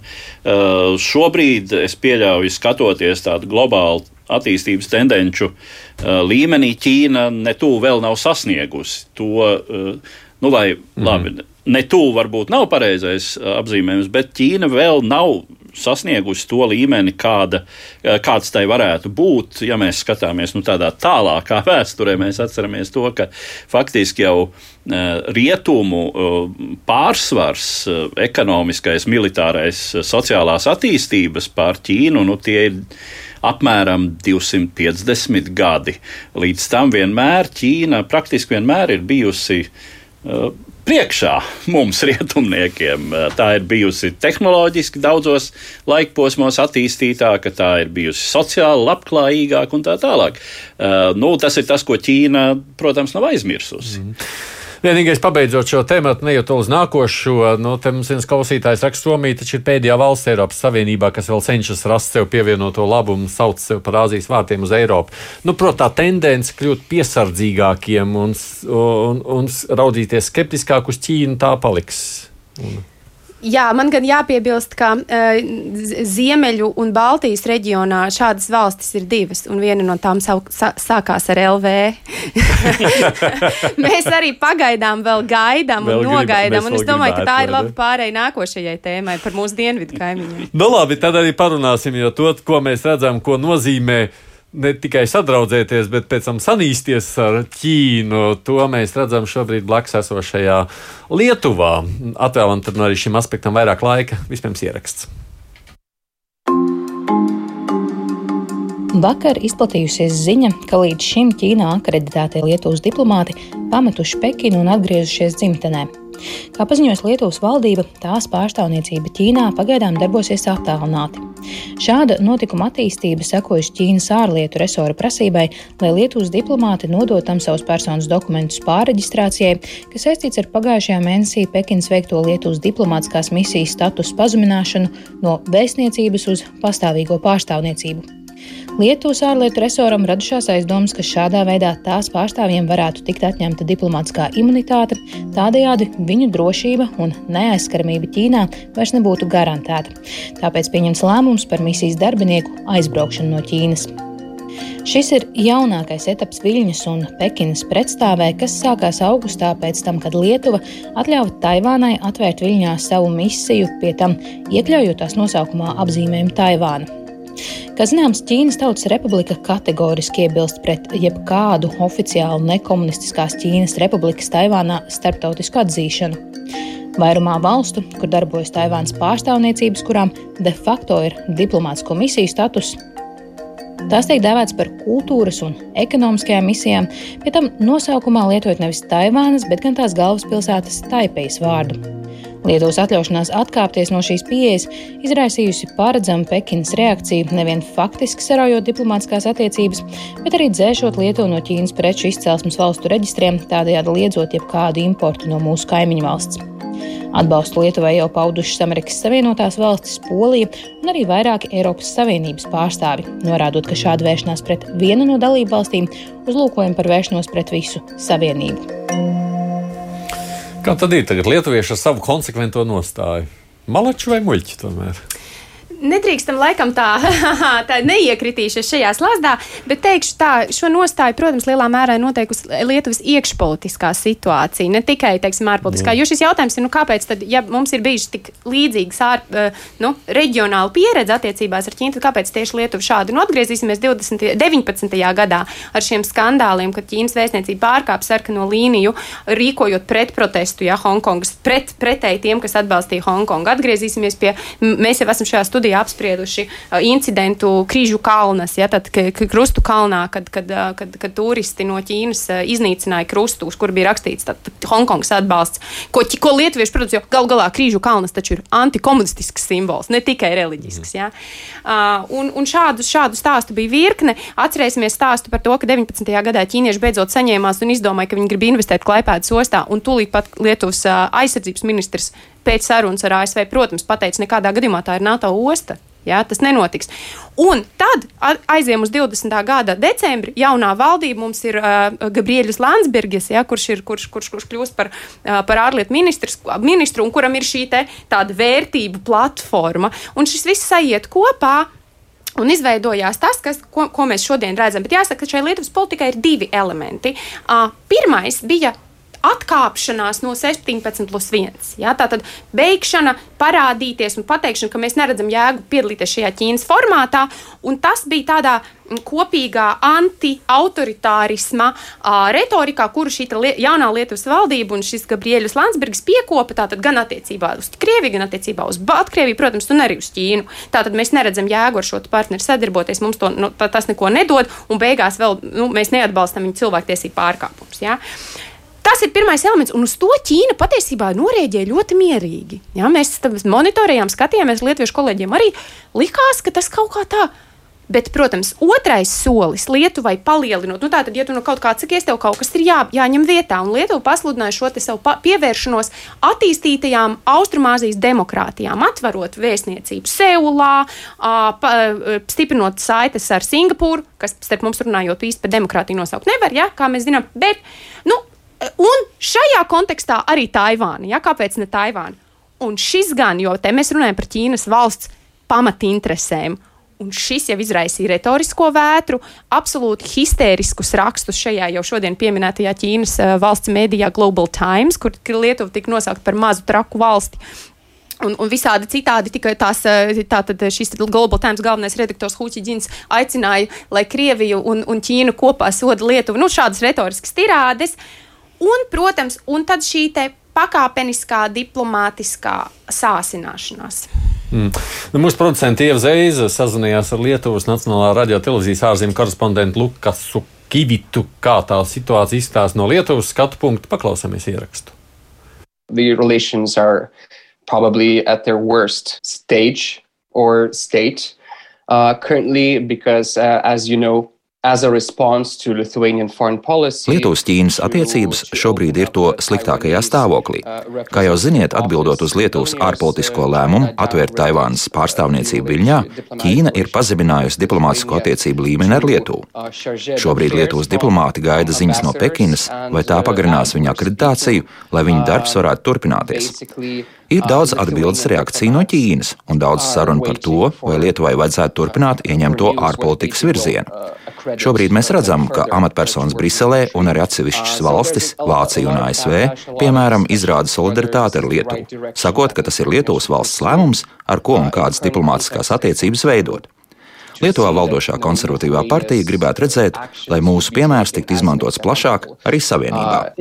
S2: šobrīd es pieļauju, skatoties tādu globālu attīstības tendenču līmenī, Ķīna ne tuvu vēl nav sasniegusi to, nu, vai mm. labi. Ne tuvu varbūt nav pareizais apzīmējums, bet Ķīna vēl nav sasniegusi to līmeni, kāda, kāds tai varētu būt. Ja mēs skatāmies nu, tādā tālākā [LAUGHS] vēsturē, mēs atceramies to, ka faktiski jau rietumu pārsvars, ekonomiskais, militārais, sociālās attīstības pār Ķīnu, nu, tie ir apmēram 250 gadi. Līdz tam vienmēr Ķīna praktiski vienmēr ir bijusi priekšā mums, rietumniekiem. Tā ir bijusi tehnoloģiski daudzos laikposmos attīstītāka, tā ir bijusi sociāli labklājīgāka un tā tālāk. Uh, nu, tas ir tas, ko Ķīna, protams, nav aizmirsusi. Mm.
S3: Vienīgais, pabeidzot šo tēmu, nejūt uz nākošo, nu, te mums viens klausītājs raksta, Somija taču ir pēdējā valsts Eiropas Savienībā, kas vēl cenšas rast sev pievienoto labumu, sauc sev par Āzijas vārtiem uz Eiropu. Nu, Protams, tā tendence kļūt piesardzīgākiem un, un, un raudzīties skeptiskāk uz Ķīnu, tā paliks. Un...
S5: Jā, man gan jāpiebilst, ka uh, Ziemeļu un Baltijas reģionā šādas valstis ir divas, un viena no tām sau, sa, sākās ar LV. [LAUGHS] Mēs arī pagaidām vēl gaidām vēl un nogaidām, un es domāju, ka tā ir laba pārēja nākošajai tēmai par mūsu dienvidu kaimiņiem.
S3: nu labi, tad arī parunāsim, jo to, ko mēs redzam, ko nozīmē ne tikai sadraudzēties, bet pēc tam sanīsties ar Ķīnu. To mēs redzam šobrīd blakus esošajā Lietuvā. Atvēlam tad arī šim aspektam vairāk laika. Vispirms ieraksts.
S4: Vakar izplatījusies ziņa, ka līdz šim Ķīnā akreditētie Lietuvas diplomāti pametuši Pekinu un atgriezušies dzimtenē. Kā paziņojas Lietuvas valdība, tās pārstāvniecība Ķīnā pagaidām darbosies attālināti. Šāda notikuma attīstība sekojas Ķīnas ārlietu resora prasībai, lai Lietuvas diplomāti nodot tam savus personas dokumentus pārreģistrācijai, kas saistīts ar pagājušajā mēnesī Pekinas veikto Lietuvas diplomātiskās misijas statusu pazemināšanu no vēstniecības uz pastāvīgo pārstāvniecību. Lietuvas ārlietu resoram radušās aizdomas, ka šādā veidā tās pārstāvjiem varētu tikt atņemta diplomātiskā imunitāte, tādējādi viņu drošība un neaizskaramība Ķīnā vairs nebūtu garantēta. Tāpēc pieņems lēmums par misijas darbinieku aizbraukšanu no Ķīnas. Šis ir jaunākais etaps Viļņas un Pekinas pretstāvē, kas sākās augustā pēc tam, kad Lietuva atļāva Taivānai atvērt Viļņā savu misiju, pie tam iekļaujot tās nosaukumā apzīmējumu Taivānu. Kā zināms, Ķīnas Tautas Republika kategoriski iebilst pret jebkādu oficiālu nekomunistiskās Ķīnas republikas Taivānā starptautisku atzīšanu. Vairumā valstu, kur darbojas Taivānas pārstāvniecības, kurām de facto ir diplomātsko misiju status, Tās tiek dēvētas par kultūras un ekonomiskajām misijām, pie tam nosaukumā lietojot nevis Taivānas, bet gan tās galvaspilsētas Taipējas vārdu. Lietuvas atļaušanās atkāpties no šīs pieejas izraisījusi paredzamu Pekinas reakciju nevien faktiski saraujot diplomātiskās attiecības, bet arī dzēšot Lietuvu no Ķīnas preču izcelsmes valstu reģistriem, tādējādi liedzot jebkādu importu no mūsu kaimiņu valsts. Atbalstu Lietuvai jau paudušas Amerikas Savienotās valstis, Polija un arī vairāki Eiropas Savienības pārstāvi, norādot, ka šāda vēršanās pret vienu no dalību valstīm uzlūkojam par vēršanos pret visu Savienību.
S3: Kā tad ir tagad lietuvieši ar savu konsekvento nostāju? Malači vai muļķi tomēr?
S5: Nedrīkstam laikam tā, [LAUGHS] tā neiekritīšies šajā slazdā, bet teikšu tā, šo nostāju, protams, lielā mērā noteikusi Lietuvas iekšpolitiskā situācija, ne tikai, teiksim, ārpolitiskā. Jo šis jautājums ir, nu, kāpēc tad, ja mums ir bijuši tik līdzīgas ār, eh, nu, reģionāla pieredze attiecībās ar Ķīnu, tad kāpēc tieši Lietuva šādi? Nu, atgriezīsimies 20, 19. gadā ar šiem skandāliem, kad Ķīnas vēstniecība pārkāpa sarkano līniju, rīkojot pretprotestu, ja Hongkongas pret, pretēji tiem, kas atbalstīja Hongkongu. Atgriezīsimies pie, mēs jau esam šajā studijā studijā apsprieduši uh, incidentu Krīžu kalnas, ja, tad, krustu kalnā, kad, kad, uh, kad, kad turisti no Ķīnas uh, iznīcināja krustu, uz kur bija rakstīts tad, Hongkongas atbalsts, ko, ko lietuvieši, protams, jo gal galā Krīžu kalnas taču ir antikomunistisks simbols, ne tikai reliģisks. Ja. Un, un šādu, šādu stāstu bija virkne. Atcerēsimies stāstu par to, ka 19. gadā ķīnieši beidzot saņēmās un izdomāja, ka viņi grib investēt Klaipēdas ostā, un tūlīt pat Lietuvas aizsardzības ministrs pēc sarunas ar ASV, protams, pateica, nekādā gadījumā tā ir NATO osta. Jā, tas nenotiks. Un tad aizjām uz 20. gada decembri. Jaunā valdība mums ir uh, Gabriels Landsbergis, ja, kurš, ir, kurš, kurš, kurš kļūst par, uh, par ārlietu ministru un kuram ir šī te, tāda vērtību platforma. Un šis viss aiziet kopā. Un izveidojās tas, kas, ko, ko mēs šodien redzam. Bet jāsaka, ka šai Lietuvas politikai ir divi elementi. Uh, pirmais bija atkāpšanās no 17 plus 1. Ja? Tā tad beigšana, parādīties un pateikšana, ka mēs neredzam jēgu piedalīties šajā Ķīnas formātā, un tas bija tādā kopīgā anti-autoritārisma retorikā, kuru šī li jaunā Lietuvas valdība un šis Gabrieļus Landsbergis piekopa tātad gan attiecībā uz Krieviju, gan attiecībā uz Baltkrieviju, protams, un arī uz Ķīnu. Tātad mēs neredzam jēgu ar šo partneri sadarboties, mums to, nu, tas neko nedod, un beigās vēl nu, mēs neatbalstam viņu cilvēktiesību pārkāpumus. Ja? Tas ir pirmais elements, un uz to Ķīna patiesībā norēģēja ļoti mierīgi. Ja, mēs monitorējām, skatījāmies, Lietuviešu kolēģiem arī likās, ka tas kaut kā tā Bet, protams, otrais solis Lietuvai palielinot, nu tātad, ja tu no kaut kā atsakies, tev kaut kas ir jā, jāņem vietā. Un Lietuva pasludināja šo savu pievēršanos attīstītajām Austrumāzijas demokrātijām, atverot vēstniecību Seulā, pa, stiprinot saites ar Singapūru, kas, starp mums runājot, īsti par demokrātiju nosaukt nevar, ja, kā mēs zinām. Bet, nu, un šajā kontekstā arī Taivāna. Ja, kāpēc ne Taivāna? Un šis gan, jo te mēs runājam par Ķīnas valsts pamatinteresēm. Un šis jau izraisīja retorisko vētru, absolūti histēriskus rakstus šajā jau šodien pieminētajā Ķīnas uh, valsts mēdījā Global Times, kur Lietuva tika nosaukt par mazu traku valsti. Un, un visādi citādi tikai tās, tātad šis Global Times galvenais redaktors Huķiģins aicināja, lai Krieviju un, un Ķīnu kopā soda Lietuvu. Nu, šādas retoriskas tirādes. Un, protams, un tad šī pakāpeniskā diplomātiskā sāsināšanās.
S6: Mm. Nu, mūsu producents Ieva Zeiza sazvanījās ar Lietuvas Nacionālā radio televīzijas ārzemju korespondentu Lukasu Kivitu, kā tā situācija izstāsta no Lietuvas skatu punkta. Paklausāmies ierakstu. The relations are probably at their worst stage or state uh, currently because, uh, as you know, Lietuvas-Ķīnas attiecības šobrīd ir to sliktākajā stāvoklī. Kā jau ziniet, atbildot uz Lietuvas ārpolitisko lēmumu atvērt Taivānas pārstāvniecību Viļņā, Ķīna ir pazeminājusi diplomātisko attiecību līmeni ar Lietuvu. Šobrīd Lietuvas diplomāti gaida ziņas no Pekinas, vai tā pagarinās viņa akreditāciju, lai viņa darbs varētu turpināties. Ir daudz atbildes reakciju no Ķīnas un daudz sarunu par to, vai Lietuvai vajadzētu turpināt ieņemto ārpolitikas virzienu. Šobrīd mēs redzam, ka amatpersonas Briselē un arī atsevišķas valstis, Vācija un ASV, piemēram, izrāda solidaritāti ar Lietuvu, sakot, ka tas ir Lietuvas valsts lēmums, ar ko un kādas diplomātiskās attiecības veidot. Lietuvā valdošā konservatīvā partija gribētu redzēt, lai mūsu piemērs tiktu izmantots plašāk arī Savienībā.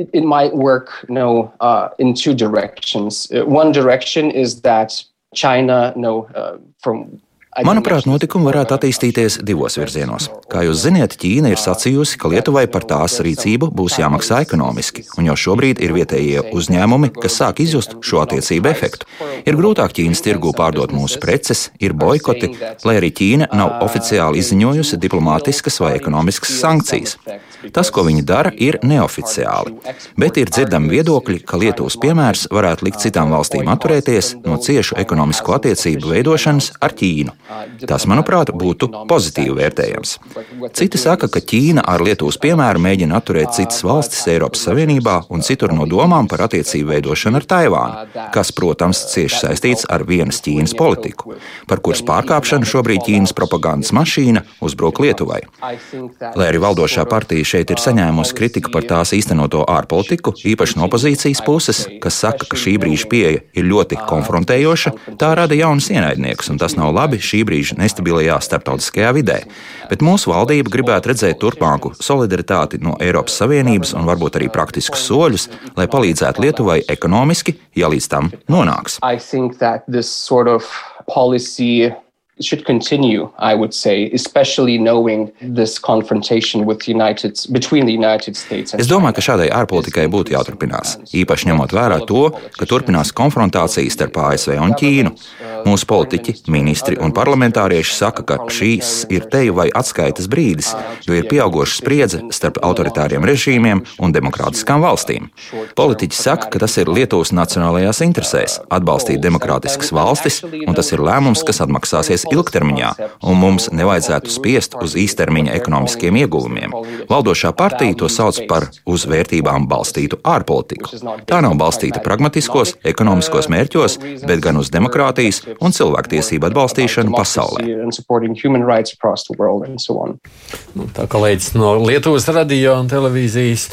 S6: China, no, uh, from Manuprāt, notikumi varētu attīstīties divos virzienos. Kā jūs zināt, Ķīna ir sacījusi, ka Lietuvai par tās rīcību būs jāmaksā ekonomiski, un jau šobrīd ir vietējie uzņēmumi, kas sāk izjust šo attiecību efektu. Ir grūtāk Ķīnas tirgū pārdot mūsu preces, ir boikoti, lai arī Ķīna nav oficiāli izziņojusi diplomātiskas vai ekonomiskas sankcijas. Tas, ko viņi dara, ir neoficiāli, bet ir dzirdami viedokļi, ka Lietuvas piemērs varētu likt citām valstīm atturēties no ciešu ekonomisko attiecību veidošanas ar Ķīnu. Tas, manuprāt, būtu pozitīvi vērtējams. Citi saka, ka Ķīna ar Lietuvas piemēru mēģina atturēt citas valstis Eiropas Savienībā un citur no domām par attiecību veidošanu ar Taivānu, kas, protams, cieši saistīts ar vienas Ķīnas politiku, par kuras pārkāpšanu šobrīd Ķīnas propagandas mašīna uzbruk Lietuvai. Lai arī valdošā partija šeit ir saņēmusi kritiku par tās īstenoto ārpolitiku, īpaši no opozīcijas puses, kas saka, ka šī brīža pieeja ir ļoti konfrontējoša, tā rada jaunus ienaidniekus, un tas nav labi šī brīža nestabilajā starptautiskajā vidē. Bet mūsu valdība gribētu redzēt turpmāku solidaritāti no Eiropas Savienības un varbūt arī praktiskus soļus, lai palīdzētu Lietuvai ekonomiski, ja līdz tam nonāks should continue, I would say, especially knowing this confrontation with United, between the United States. Es domāju, ka šādai ārpolitikai būtu jāturpinās, īpaši ņemot vērā to, ka turpinās konfrontācijas starp ASV un Ķīnu. Mūsu politiķi, ministri un parlamentārieši saka, ka šīs ir teju vai atskaites brīdis, jo ir pieauguša spriedze starp autoritāriem režīmiem un demokrātiskām valstīm. Politiķi saka, ka tas ir Lietuvas nacionālajās interesēs atbalstīt demokrātiskas valstis, un tas ir lēmums, kas atmaksāsies ilgtermiņā, un mums nevajadzētu spiest uz īstermiņa ekonomiskiem ieguvumiem. Valdošā partija to sauc par uz vērtībām balstītu ārpolitiku. Tā nav balstīta pragmatiskos, ekonomiskos mērķos, bet gan uz demokrātijas un cilvēktiesību atbalstīšanu pasaulē. Nu, tā kolēģis no Lietuvas radio un televīzijas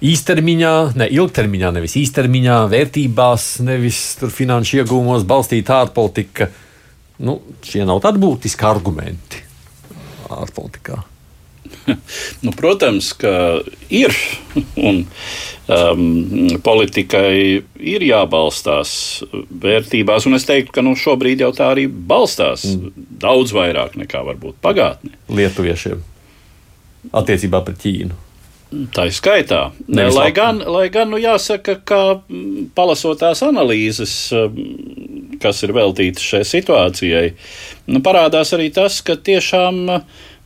S3: īstermiņā, ne ilgtermiņā, nevis īstermiņā, vērtībās, nevis finanšu iegūmos balstīta ārpolitika. Nu, šie nav tādi būtiski argumenti ārpolitikā. [LAUGHS]
S2: Nu, protams, ka ir. Un, um, politikai ir jābalstās vērtībās, un es teiktu, ka nu, šobrīd jau tā arī balstās mm. daudz vairāk nekā varbūt pagātnē.
S3: Lietuviešiem attiecībā pret Ķīnu.
S2: Tā ir skaitā. Ne, lai, gan, lai gan, nu, jāsaka, ka palasot tās analīzes, kas ir veltītas šai situācijai, nu, parādās arī tas, ka tiešām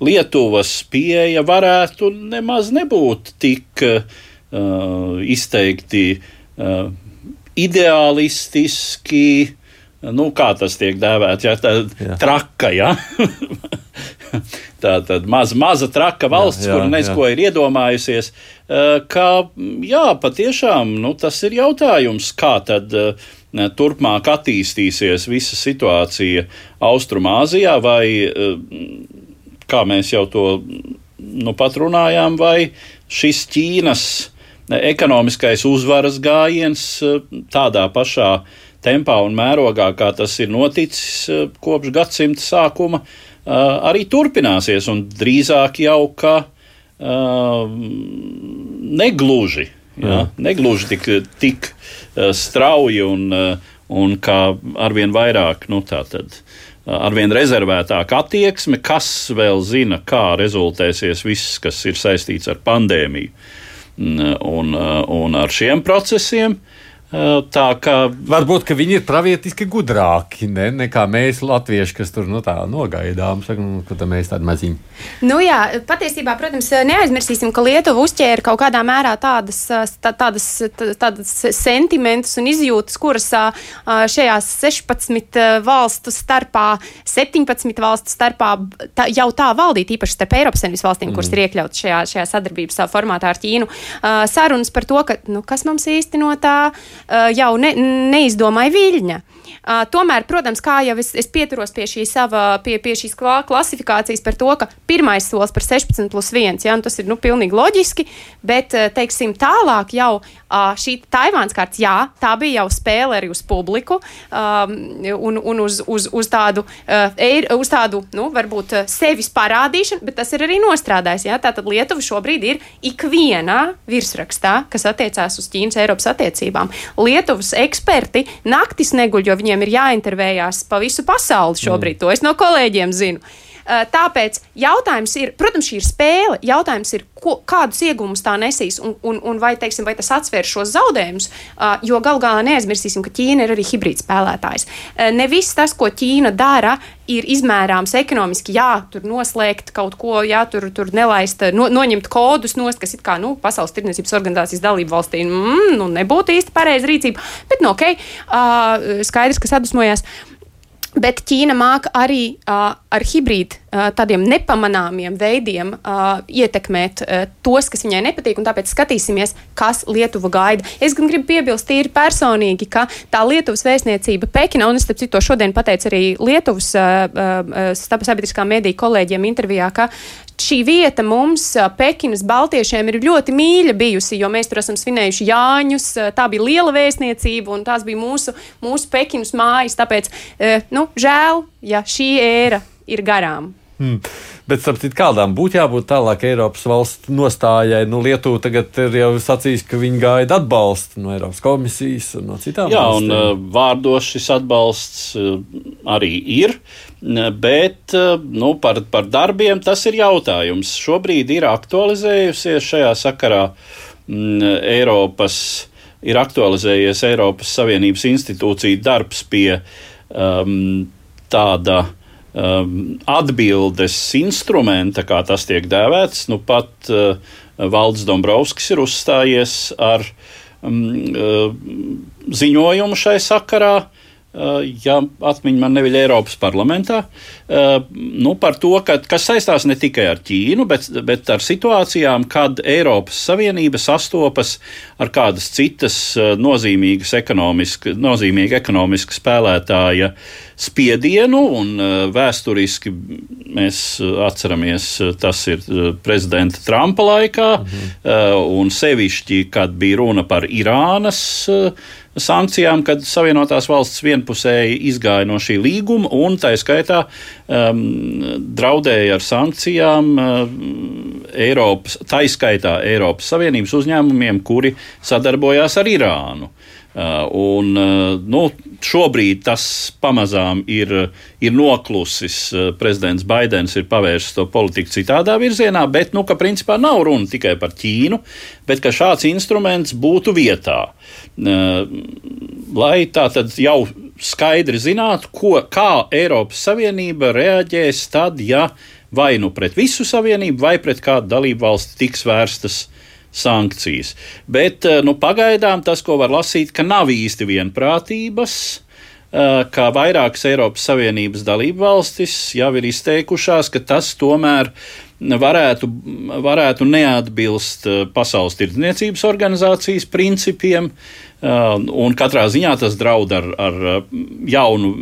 S2: Lietuvas pieeja varētu nemaz nebūt tik uh, izteikti uh, ideālistiski, nu, kā tas tiek dēvēts, ja tā ir traka. Ja? [LAUGHS] tā tad maza, maza traka valsts, jā, jā, kur nezko ir iedomājusies, ka jā, patiešām nu, tas ir jautājums, kā tad turpmāk attīstīsies visa situācija Austrumāzijā, vai kā mēs jau to nu, pat runājām, vai šis Ķīnas ekonomiskais uzvaras gājiens tādā pašā tempā un mērogā, kā tas ir noticis kopš gadsimta sākuma, Uh, arī turpināsies, un drīzāk jau ka uh, negluži, ja, negluži tik, tik strauji un, un kā arvien vairāk, nu tā tad. Uh, arvien rezervētāka attieksme, kas vēl zina, kā rezultēsies viss, kas ir saistīts ar pandēmiju un, un, un ar šiem procesiem. Uh, Tā kā
S3: varbūt viņi ir pravietiski gudrāki ne, nekā mēs, latvieši, kas tur nu, nogaidām, saka, nu, ka mēs tādi maziņi.
S5: Nu, jā, patiesībā, protams, neaizmirsīsim, ka Lietuva uzķēra kaut kādā mērā tādas, tā, tādas, tādas sentimentus un izjūtas, kuras šajās 16 valstu starpā, 17 valstu starpā tā, jau tā valdīt, īpaši starp Eiropas Savienības valstīm, mm. kuras ir iekļautas šajā, šajā sadarbības formātā ar Ķīnu. Sarunas par to, ka, nu, kas mums īsti no tā Eh, jau ne, neizdomāja viļņa. Uh, tomēr, protams, kā jau es, es pieturos pie, šī sava, pie, pie šīs klasifikācijas par to, ka pirmais solis par 16 plus 1, ja, tas ir nu, pilnīgi loģiski, bet, teiksim, tālāk jau uh, šī Taivāns kārts, jā, tā bija jau spēle arī uz publiku um, un, un uz, uz, uz tādu, uh, eir, uz tādu, nu, varbūt sevis parādīšanu, bet tas ir arī nostrādājis, jā, tātad Lietuva šobrīd ir ikvienā virsrakstā, kas attiecās uz Ķīnas Eiropas attiecībām. Lietuvas eksperti naktis neguļ, jo viņiem viņiem ir jāintervējās pa visu pasauli šobrīd. Mm. To es no kolēģiem zinu. Uh, tāpēc jautājums ir, protams, šī ir spēle. Jautājums ir, ko, kādus iegūmus tā nesīs un, un, un vai, teiksim, vai tas atsver šos zaudējumus. Uh, jo gal galā neaizmirsīsim, ka Ķīna ir arī hibrīd spēlētājs. Uh, ne viss tas, ko Ķīna dara, ir izmērāms ekonomiski. Jā, tur noslēgt kaut ko, jā, tur, tur nelaist, no, noņemt kodus nost, kas ir kā nu, Pasaules tirdzniecības organizācijas dalību valstī. Mm, nu, nebūtu īsti pareiza rīcība, bet nu, ok, uh, skaidrs, ka sadusmojās. Uh, Bet Ķīna māca arī uh, ar hibrīdu uh, tādiem nepamanāmiem veidiem uh, ietekmēt uh, tos, kas viņai nepatīk, un tāpēc skatīsimies, kas Lietuva gaida. Es gan gribu piebilst tīri personīgi, ka tā Lietuvas vēstniecība Pekinā, un es starp citu šodien pateicu arī Lietuvas uh, uh, sabiedriskā mediju kolēģiem intervijā, ka šī vieta mums, Pekinas baltiešiem, ir ļoti mīļa bijusi, jo mēs tur esam svinējuši Jāņus. Tā bija liela vēstniecība, un tās bija mūsu, mūsu Pekinas mājas. Tāpēc, nu, žēl, ja šī ēra ir garām.
S3: Hmm. Bet, starp citu, kādām būtu jābūt tālāk Eiropas valsts nostājai? Nu, Lietuva tagad ir jau sacījusi, ka viņi gaida atbalstu no Eiropas komisijas un no citām
S2: Jā, valstīm. un uh, vārdos šis atbalsts uh, arī ir. Bet nu, par, par darbiem tas ir jautājums. Šobrīd ir aktualizējusies šajā sakarā Eiropas, ir aktualizējies Eiropas Savienības institūcija darbs pie um, tāda uh, um, atbildes instrumenta, kā tas tiek dēvēts. Nu, pat uh, Valdis Dombrovskis ir uzstājies ar um, uh, ziņojumu šai sakarā. Uh, ja atmiņa man neviļ Eiropas parlamentā, uh, nu, par to, ka, kas saistās ne tikai ar Ķīnu, bet, bet ar situācijām, kad Eiropas Savienība sastopas ar kādas citas uh, nozīmīgas ekonomiski, nozīmīga ekonomiska spēlētāja uh, spiedienu, un vēsturiski mēs atceramies, tas ir prezidenta Trumpa laikā, mhm. un sevišķi, kad bija runa par Irānas sankcijām, kad Savienotās valsts vienpusēji izgāja no šī līguma un tā skaitā um, draudēja ar sankcijām um, Eiropas, tā skaitā Eiropas Savienības uzņēmumiem, kuri sadarbojās ar Irānu. Uh, un, uh, nu, šobrīd tas pamazām ir, ir noklusis. Uh, prezidents Baidens ir pavērsis to politiku citādā virzienā, bet nu, ka principā nav runa tikai par Ķīnu, bet ka šāds instruments būtu vietā. Lai tā tad jau skaidri zinātu, ko, kā Eiropas Savienība reaģēs tad, ja vai nu pret visu Savienību, vai pret kādu dalību valsti tiks vērstas sankcijas. Bet eh, nu, pagaidām tas, ko var lasīt, ka nav īsti vienprātības eh, ka vairākas Eiropas Savienības dalību valstis jau ir izteikušās, ka tas tomēr varētu, varētu neatbilst eh, Pasaules tirdzniecības organizācijas principiem, un katrā ziņā tas draud ar, ar jaunu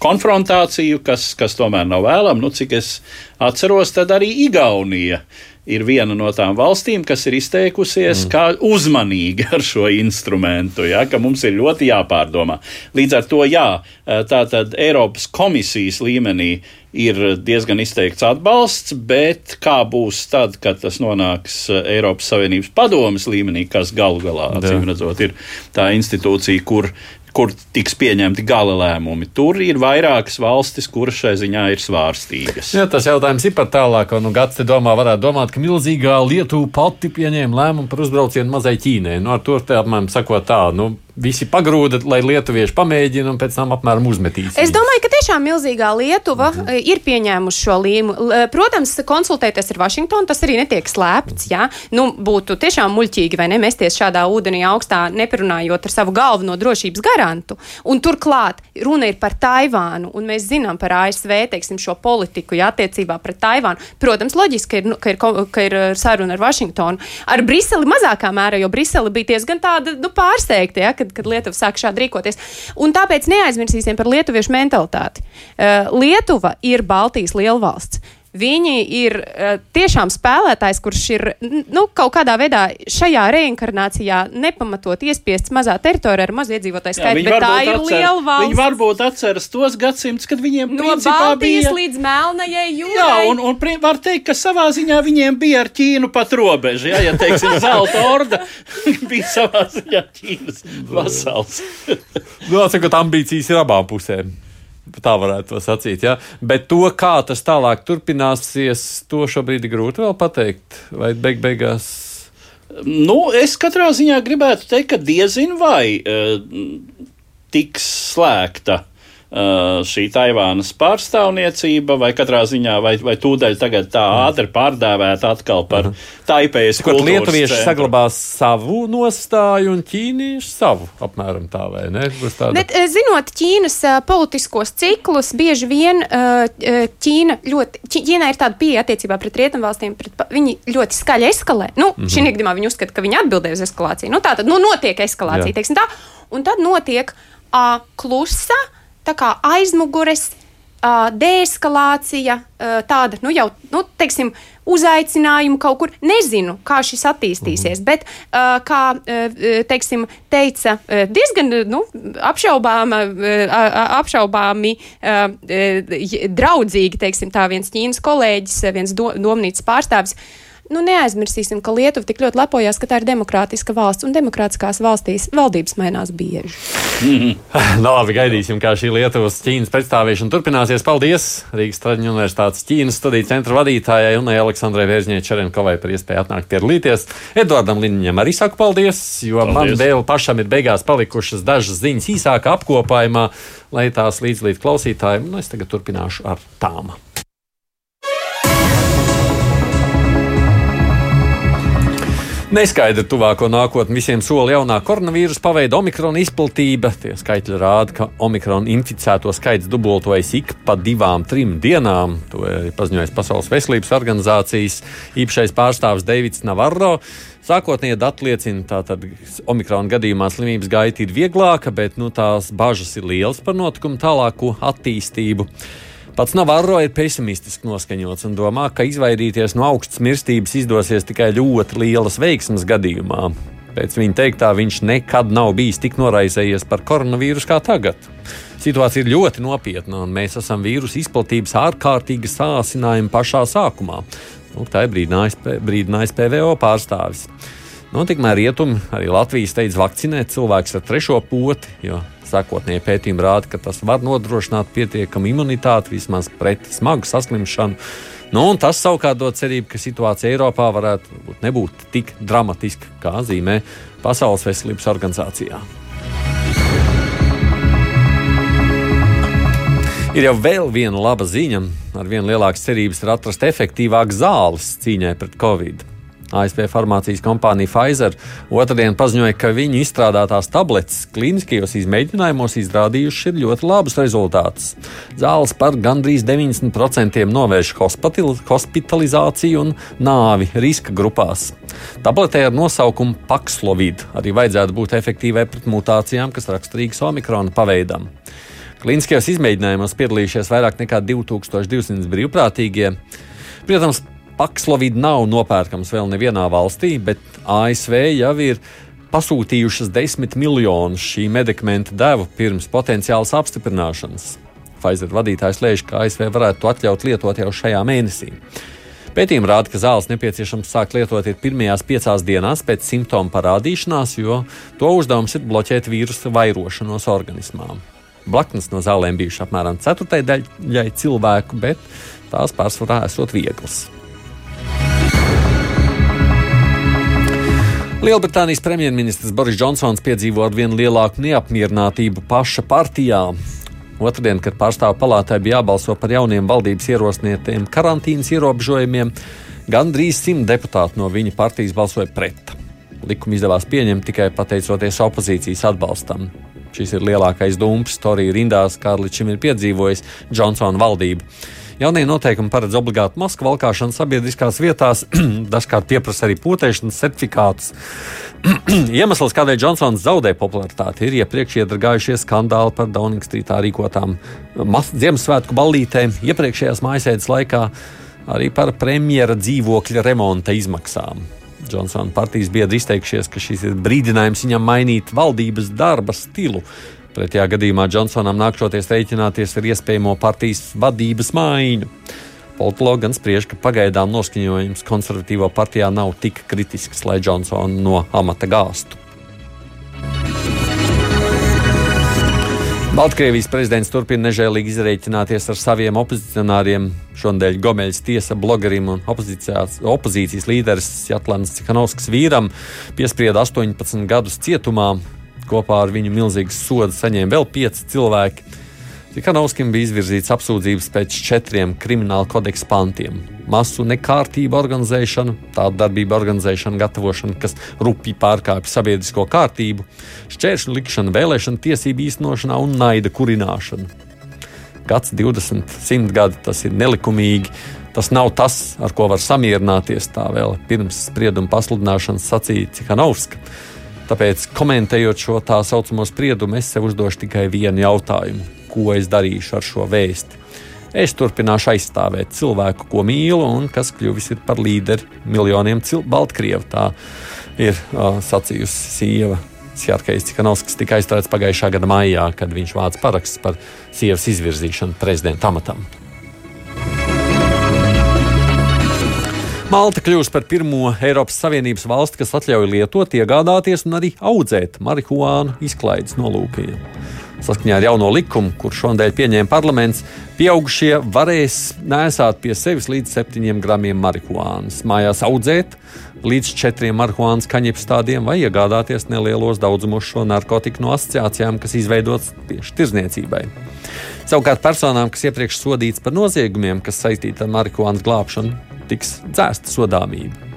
S2: konfrontāciju, kas, kas tomēr nav vēlama. Nu, cik es atceros, tad arī Igaunija ir viena no tām valstīm, kas ir izteikusies mm. kā uzmanīgi ar šo instrumentu, ja, ka mums ir ļoti jāpārdomā. Līdz ar to, jā, tā tad Eiropas komisijas līmenī ir diezgan izteikts atbalsts, bet kā būs tad, kad tas nonāks Eiropas Savienības padomas līmenī, kas galu galā, acīm redzot, ir tā institūcija, kur kur tiks pieņemti gala lēmumi. Tur ir vairākas valstis, kuras šai ziņā ir svārstīgas.
S3: Jā, tas jautājums ir par tālāko. Nu, Gads te domā, varētu domāt, ka milzīgā Lietuva pati pieņēma lēmumu par uzbraucienu mazai Ķīnai. Nu, ar to apmēram sakot tā, nu, visi pagrūda, lai lietuvieši pamēģina un pēc tam apmēram uzmetīs.
S5: Es domāju, ka tiešām milzīgā Lietuva mhm. E, ir pieņēmusi šo līmu. Protams, konsultēties ar Vašingtonu tas arī netiek slēpts. Jā. Nu, būtu tiešām muļķīgi vai ne mesties šādā ūdenī augstā, neparunājot ar savu galveno drošības garantu. Un turklāt runa ir par Taivānu, un mēs zinām par ASV teiksim, šo politiku jā, attiecībā pret Taivānu. Protams, loģiski, ka ir, nu, ka ir, ka ir saruna ar Vašingtonu. Ar Briseli mazākā mērā, jo Brisele bija diezgan tāda nu, pārsteigta. Ja, kad kad, kad Lietuva sāk šādi rīkoties. Un tāpēc neaizmirsīsim par lietuviešu mentalitāti. Uh, Lietuva ir Baltijas lielvalsts. Viņi ir uh, tiešām spēlētājs, kurš ir nu, kaut kādā veidā šajā reinkarnācijā nepamatot iespiests mazā teritorijā ar mazu iedzīvotāju skaitu, bet tā ir atcer, liela valsts.
S2: Viņi varbūt atceras tos gadsimtus, kad viņiem
S5: no Baltijas bija... līdz Melnajai jūrai.
S2: Jā, un, un var teikt, ka savā ziņā viņiem bija ar Ķīnu pat robeža. Ja, ja teiksim, Zelta orda [LAUGHS] bija savā ziņā Ķīnas vasals.
S3: Nu, Jāsaka, ambīcijas ir abām pusēm. Tā varētu to sacīt. Ja? Bet to, kā tas tālāk turpināsies, to šobrīd ir grūti vēl pateikt. Vai beig beigās?
S2: Nu, es katrā ziņā gribētu teikt, ka diezin vai uh, tiks slēgta šī Taivānas pārstāvniecība, vai katrā ziņā, vai, vai tūdaļ tagad tā mm. ātri pārdēvēta atkal par uh mhm. Taipējas
S3: kultūras Lietuvieši centru. saglabās savu nostāju un ķīnieši savu, apmēram tā, vai ne?
S5: Tāda... Bet, eh, zinot Ķīnas uh, politiskos ciklus, bieži vien uh, Ķīna ļoti, Ķīnā ir tāda pieeja attiecībā pret rietumvalstīm, pret, viņi ļoti skaļi eskalē. Nu, mm -hmm. šī gadījumā viņi uzskata, ka viņi atbildēja uz eskalāciju. Nu, tā tad, nu, notiek eskalācija, Jā. teiksim tā, un tad notiek uh, klusa, tā kā aizmugures. Deeskalācija, tāda, nu jau, nu, teiksim, uzaicinājumu kaut kur. Nezinu, kā šis attīstīsies, -hmm. bet, kā, teiksim, teica, diezgan, nu, apšaubāma, apšaubāmi, draudzīgi, teiksim, tā viens Ķīnas kolēģis, viens do, domnīcas pārstāvis. Nu, neaizmirsīsim, ka Lietuva tik ļoti lepojas, ka tā ir demokrātiska valsts, un demokrātiskās valstīs valdības mainās bieži.
S3: Mm -hmm. no, labi, gaidīsim, kā šī Lietuvas Ķīnas predstavīšana turpināsies. Paldies Rīgas Traģiņu universitātes Ķīnas studiju centra vadītājai un Aleksandrai Vērzņai Čerenkovai par iespēju atnākt piedalīties. Eduardam Liniņam arī saku paldies, jo paldies. man vēl pašam ir beigās palikušas dažas ziņas īsākā apkopājumā, lai tās līdz līdz klausītājiem, un es tagad turpināšu ar tām. Neskaidra tuvāko nākotni visiem sola jaunā koronavīrusa paveida omikrona izplatība. Tie skaitļi rāda, ka omikrona inficēto skaits dubultojas ik pa divām, trim dienām. To ir paziņojis Pasaules veselības organizācijas īpašais pārstāvis Deivids Navarro. Sākotnēji dati liecina, ka omikrona gadījumā slimības gaita ir vieglāka, bet nu, tās bažas ir lielas par notikumu tālāku attīstību. Pats Navarro ir pesimistiski noskaņots un domā, ka izvairīties no augstas mirstības izdosies tikai ļoti lielas veiksmes gadījumā. Pēc viņa teiktā, viņš nekad nav bijis tik noraizējies par koronavīrusu kā tagad. Situācija ir ļoti nopietna, un mēs esam vīrusu izplatības ārkārtīgi sācinājumi pašā sākumā. Nu, tā ir brīdinājis, brīdinājis PVO pārstāvis. Nu, tikmēr rietumi arī Latvijas steidz vakcinēt cilvēkus ar trešo poti, jo sākotnēji pētījumi rāda, ka tas var nodrošināt pietiekamu imunitāti vismaz pret smagu saslimšanu. Nu, tas savukārt dod cerību, ka situācija Eiropā varētu nebūt tik dramatiska, kā zīmē Pasaules veselības organizācijā. Ir jau vēl viena laba ziņa. Ar vien lielākas cerības ir atrast efektīvākas zāles cīņai pret covid. ASV farmācijas kompānija Pfizer otrdien paziņoja, ka viņu izstrādātās tabletes klīniskajos izmēģinājumos izrādījušas ļoti labus rezultātus. Zāles par gandrīz 90% novērš hospitalizāciju un nāvi riska grupās. Tabletē ar nosaukumu Paxlovid arī vajadzētu būt efektīvai pret mutācijām, kas raksturīgas omikrona paveidam. Kliniskajos izmēģinājumos piedalījušies vairāk nekā 2200 brīvprātīgie. Protams, Pakslovīda nav nopērkams vēl nevienā valstī, bet ASV jau ir pasūtījušas desmit miljonus šī medikamenta devu pirms potenciālas apstiprināšanas. Pfizer vadītājs lēš, ka ASV varētu to atļaut lietot jau šajā mēnesī. Pētījumi rāda, ka zāles nepieciešams sākt lietot pirmajās piecās dienās pēc simptomu parādīšanās, jo to uzdevums ir bloķēt vīrusu vairošanos organismā. Blaknes no zālēm bijušas apmēram ceturtajai daļai cilvēku, bet tās pārsvarā esot vieglas. Lielbritānijas premjerministrs Boris Džonsons piedzīvo ar vien lielāku neapmierinātību paša partijā. Otradien, kad pārstāvu palātai bija jābalso par jauniem valdības ierosinātiem karantīnas ierobežojumiem, gandrīz simt deputāti no viņa partijas balsoja pret. Likumu izdevās pieņemt tikai pateicoties opozīcijas atbalstam. Šis ir lielākais dumps Torija rindās, kā līdz šim ir piedzīvojis Džonsona valdība. Jaunie noteikumi paredz obligātu masku valkāšanu sabiedriskās vietās, [CLEARS THROAT] dažkārt pieprasa arī potēšanas certifikātus. [CLEARS THROAT] Iemesls, kādēļ Džonsons zaudē popularitāti, ir iepriekš iedragājušie skandāli par Downing Streetā rīkotām Ziemassvētku ballītēm iepriekšējās mājasēdes laikā, arī par premjera dzīvokļa remonta izmaksām. Džonsona partijas biedri izteikušies, ka šis ir brīdinājums viņam mainīt valdības darba stilu. Pretējā gadījumā Džonsonam nākšoties rēķināties ar iespējamo partijas vadības maiņu. Politologi gan spriež, ka pagaidām noskaņojums konservatīvo partijā nav tik kritisks, lai Džonsonu no amata gāstu. Baltkrievijas prezidents turpina nežēlīgi izreikināties ar saviem opozicionāriem. Šonadēļ Gomeļs tiesa blogerim un opozīcijas līderis Jatlants Cikanovskis vīram piesprieda 18 gadus cietumā Kopā ar viņu milzīgas sodas saņēma vēl pieci cilvēki. Tikanovskim bija izvirzīts apsūdzības pēc četriem krimināla kodeksa pantiem - masu nekārtību organizēšana, tādu darbību organizēšana, gatavošana, kas rupji pārkāpj sabiedrisko kārtību, šķēršļu likšana vēlēšana tiesību īstenošanā un naida kurināšana. Gads 20, 100 gadi tas ir nelikumīgi. Tas nav tas, ar ko var samierināties. Tā vēl pirms sprieduma pasludināšanas sacīja Cikanovska. Tāpēc, komentējot šo tā saucamo spriedumu, es sev uzdošu tikai vienu jautājumu: ko es darīšu ar šo vēsti? Es turpināšu aizstāvēt cilvēku, ko mīlu, un kas kļuvis par līderi miljoniem Baltkrievu. Tā ir uh, sacījusi sieva. Sjarkais Cikanovskis tika aizstāvēts pagājušā gada maijā, kad viņš vāca parakstus par sievas izvirzīšanu prezidenta amatam. Malta kļūs par pirmo Eiropas Savienības valsti, kas atļauj lietot, iegādāties un arī audzēt marihuānu izklaides nolūkiem. Saskaņā ar jauno likumu, kurš šodien pieņēma parlaments, pieaugušie varēs nēsāt pie sevis līdz 7 gramiem marihuānas, mājās audzēt līdz 4 marihuānas kaņepes tādiem vai iegādāties nelielos daudzumos šo narkotiku no asociācijām, kas izveidotas tieši tirzniecībai. Savukārt personām, kas iepriekš sodīts par noziegumiem, kas saistīti ar marihuānas glābšanu, tiks dzēsta sodāmība.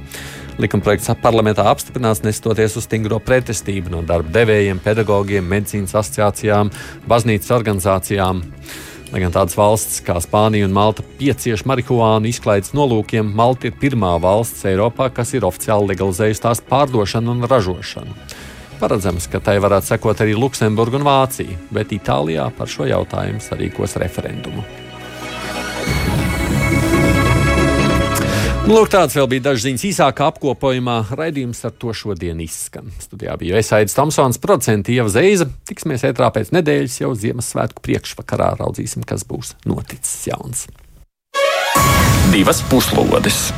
S3: Likumprojekts parlamentā apstiprināts nestoties uz stingro pretestību no darba devējiem, pedagogiem, medicīnas asociācijām, baznīcas organizācijām. Lai gan tādas valstis kā Spānija un Malta piecieš marihuānu izklaides nolūkiem, Malta ir pirmā valsts Eiropā, kas ir oficiāli legalizējusi tās pārdošanu un ražošanu. Paredzams, ka tai varētu sekot arī Luksemburga un Vācija, bet Itālijā par šo jautājumu sarīkos referendumu. Lūk, tāds vēl bija dažs ziņas īsākā apkopojumā. Raidījums ar to šodien izskan. Studijā bija Esaidis Tomsons, producents Ieva Zeiza. Tiksimies ētrā pēc nedēļas jau Ziemassvētku priekšvakarā. Raudzīsim, kas būs noticis jauns.
S1: Divas puslodes!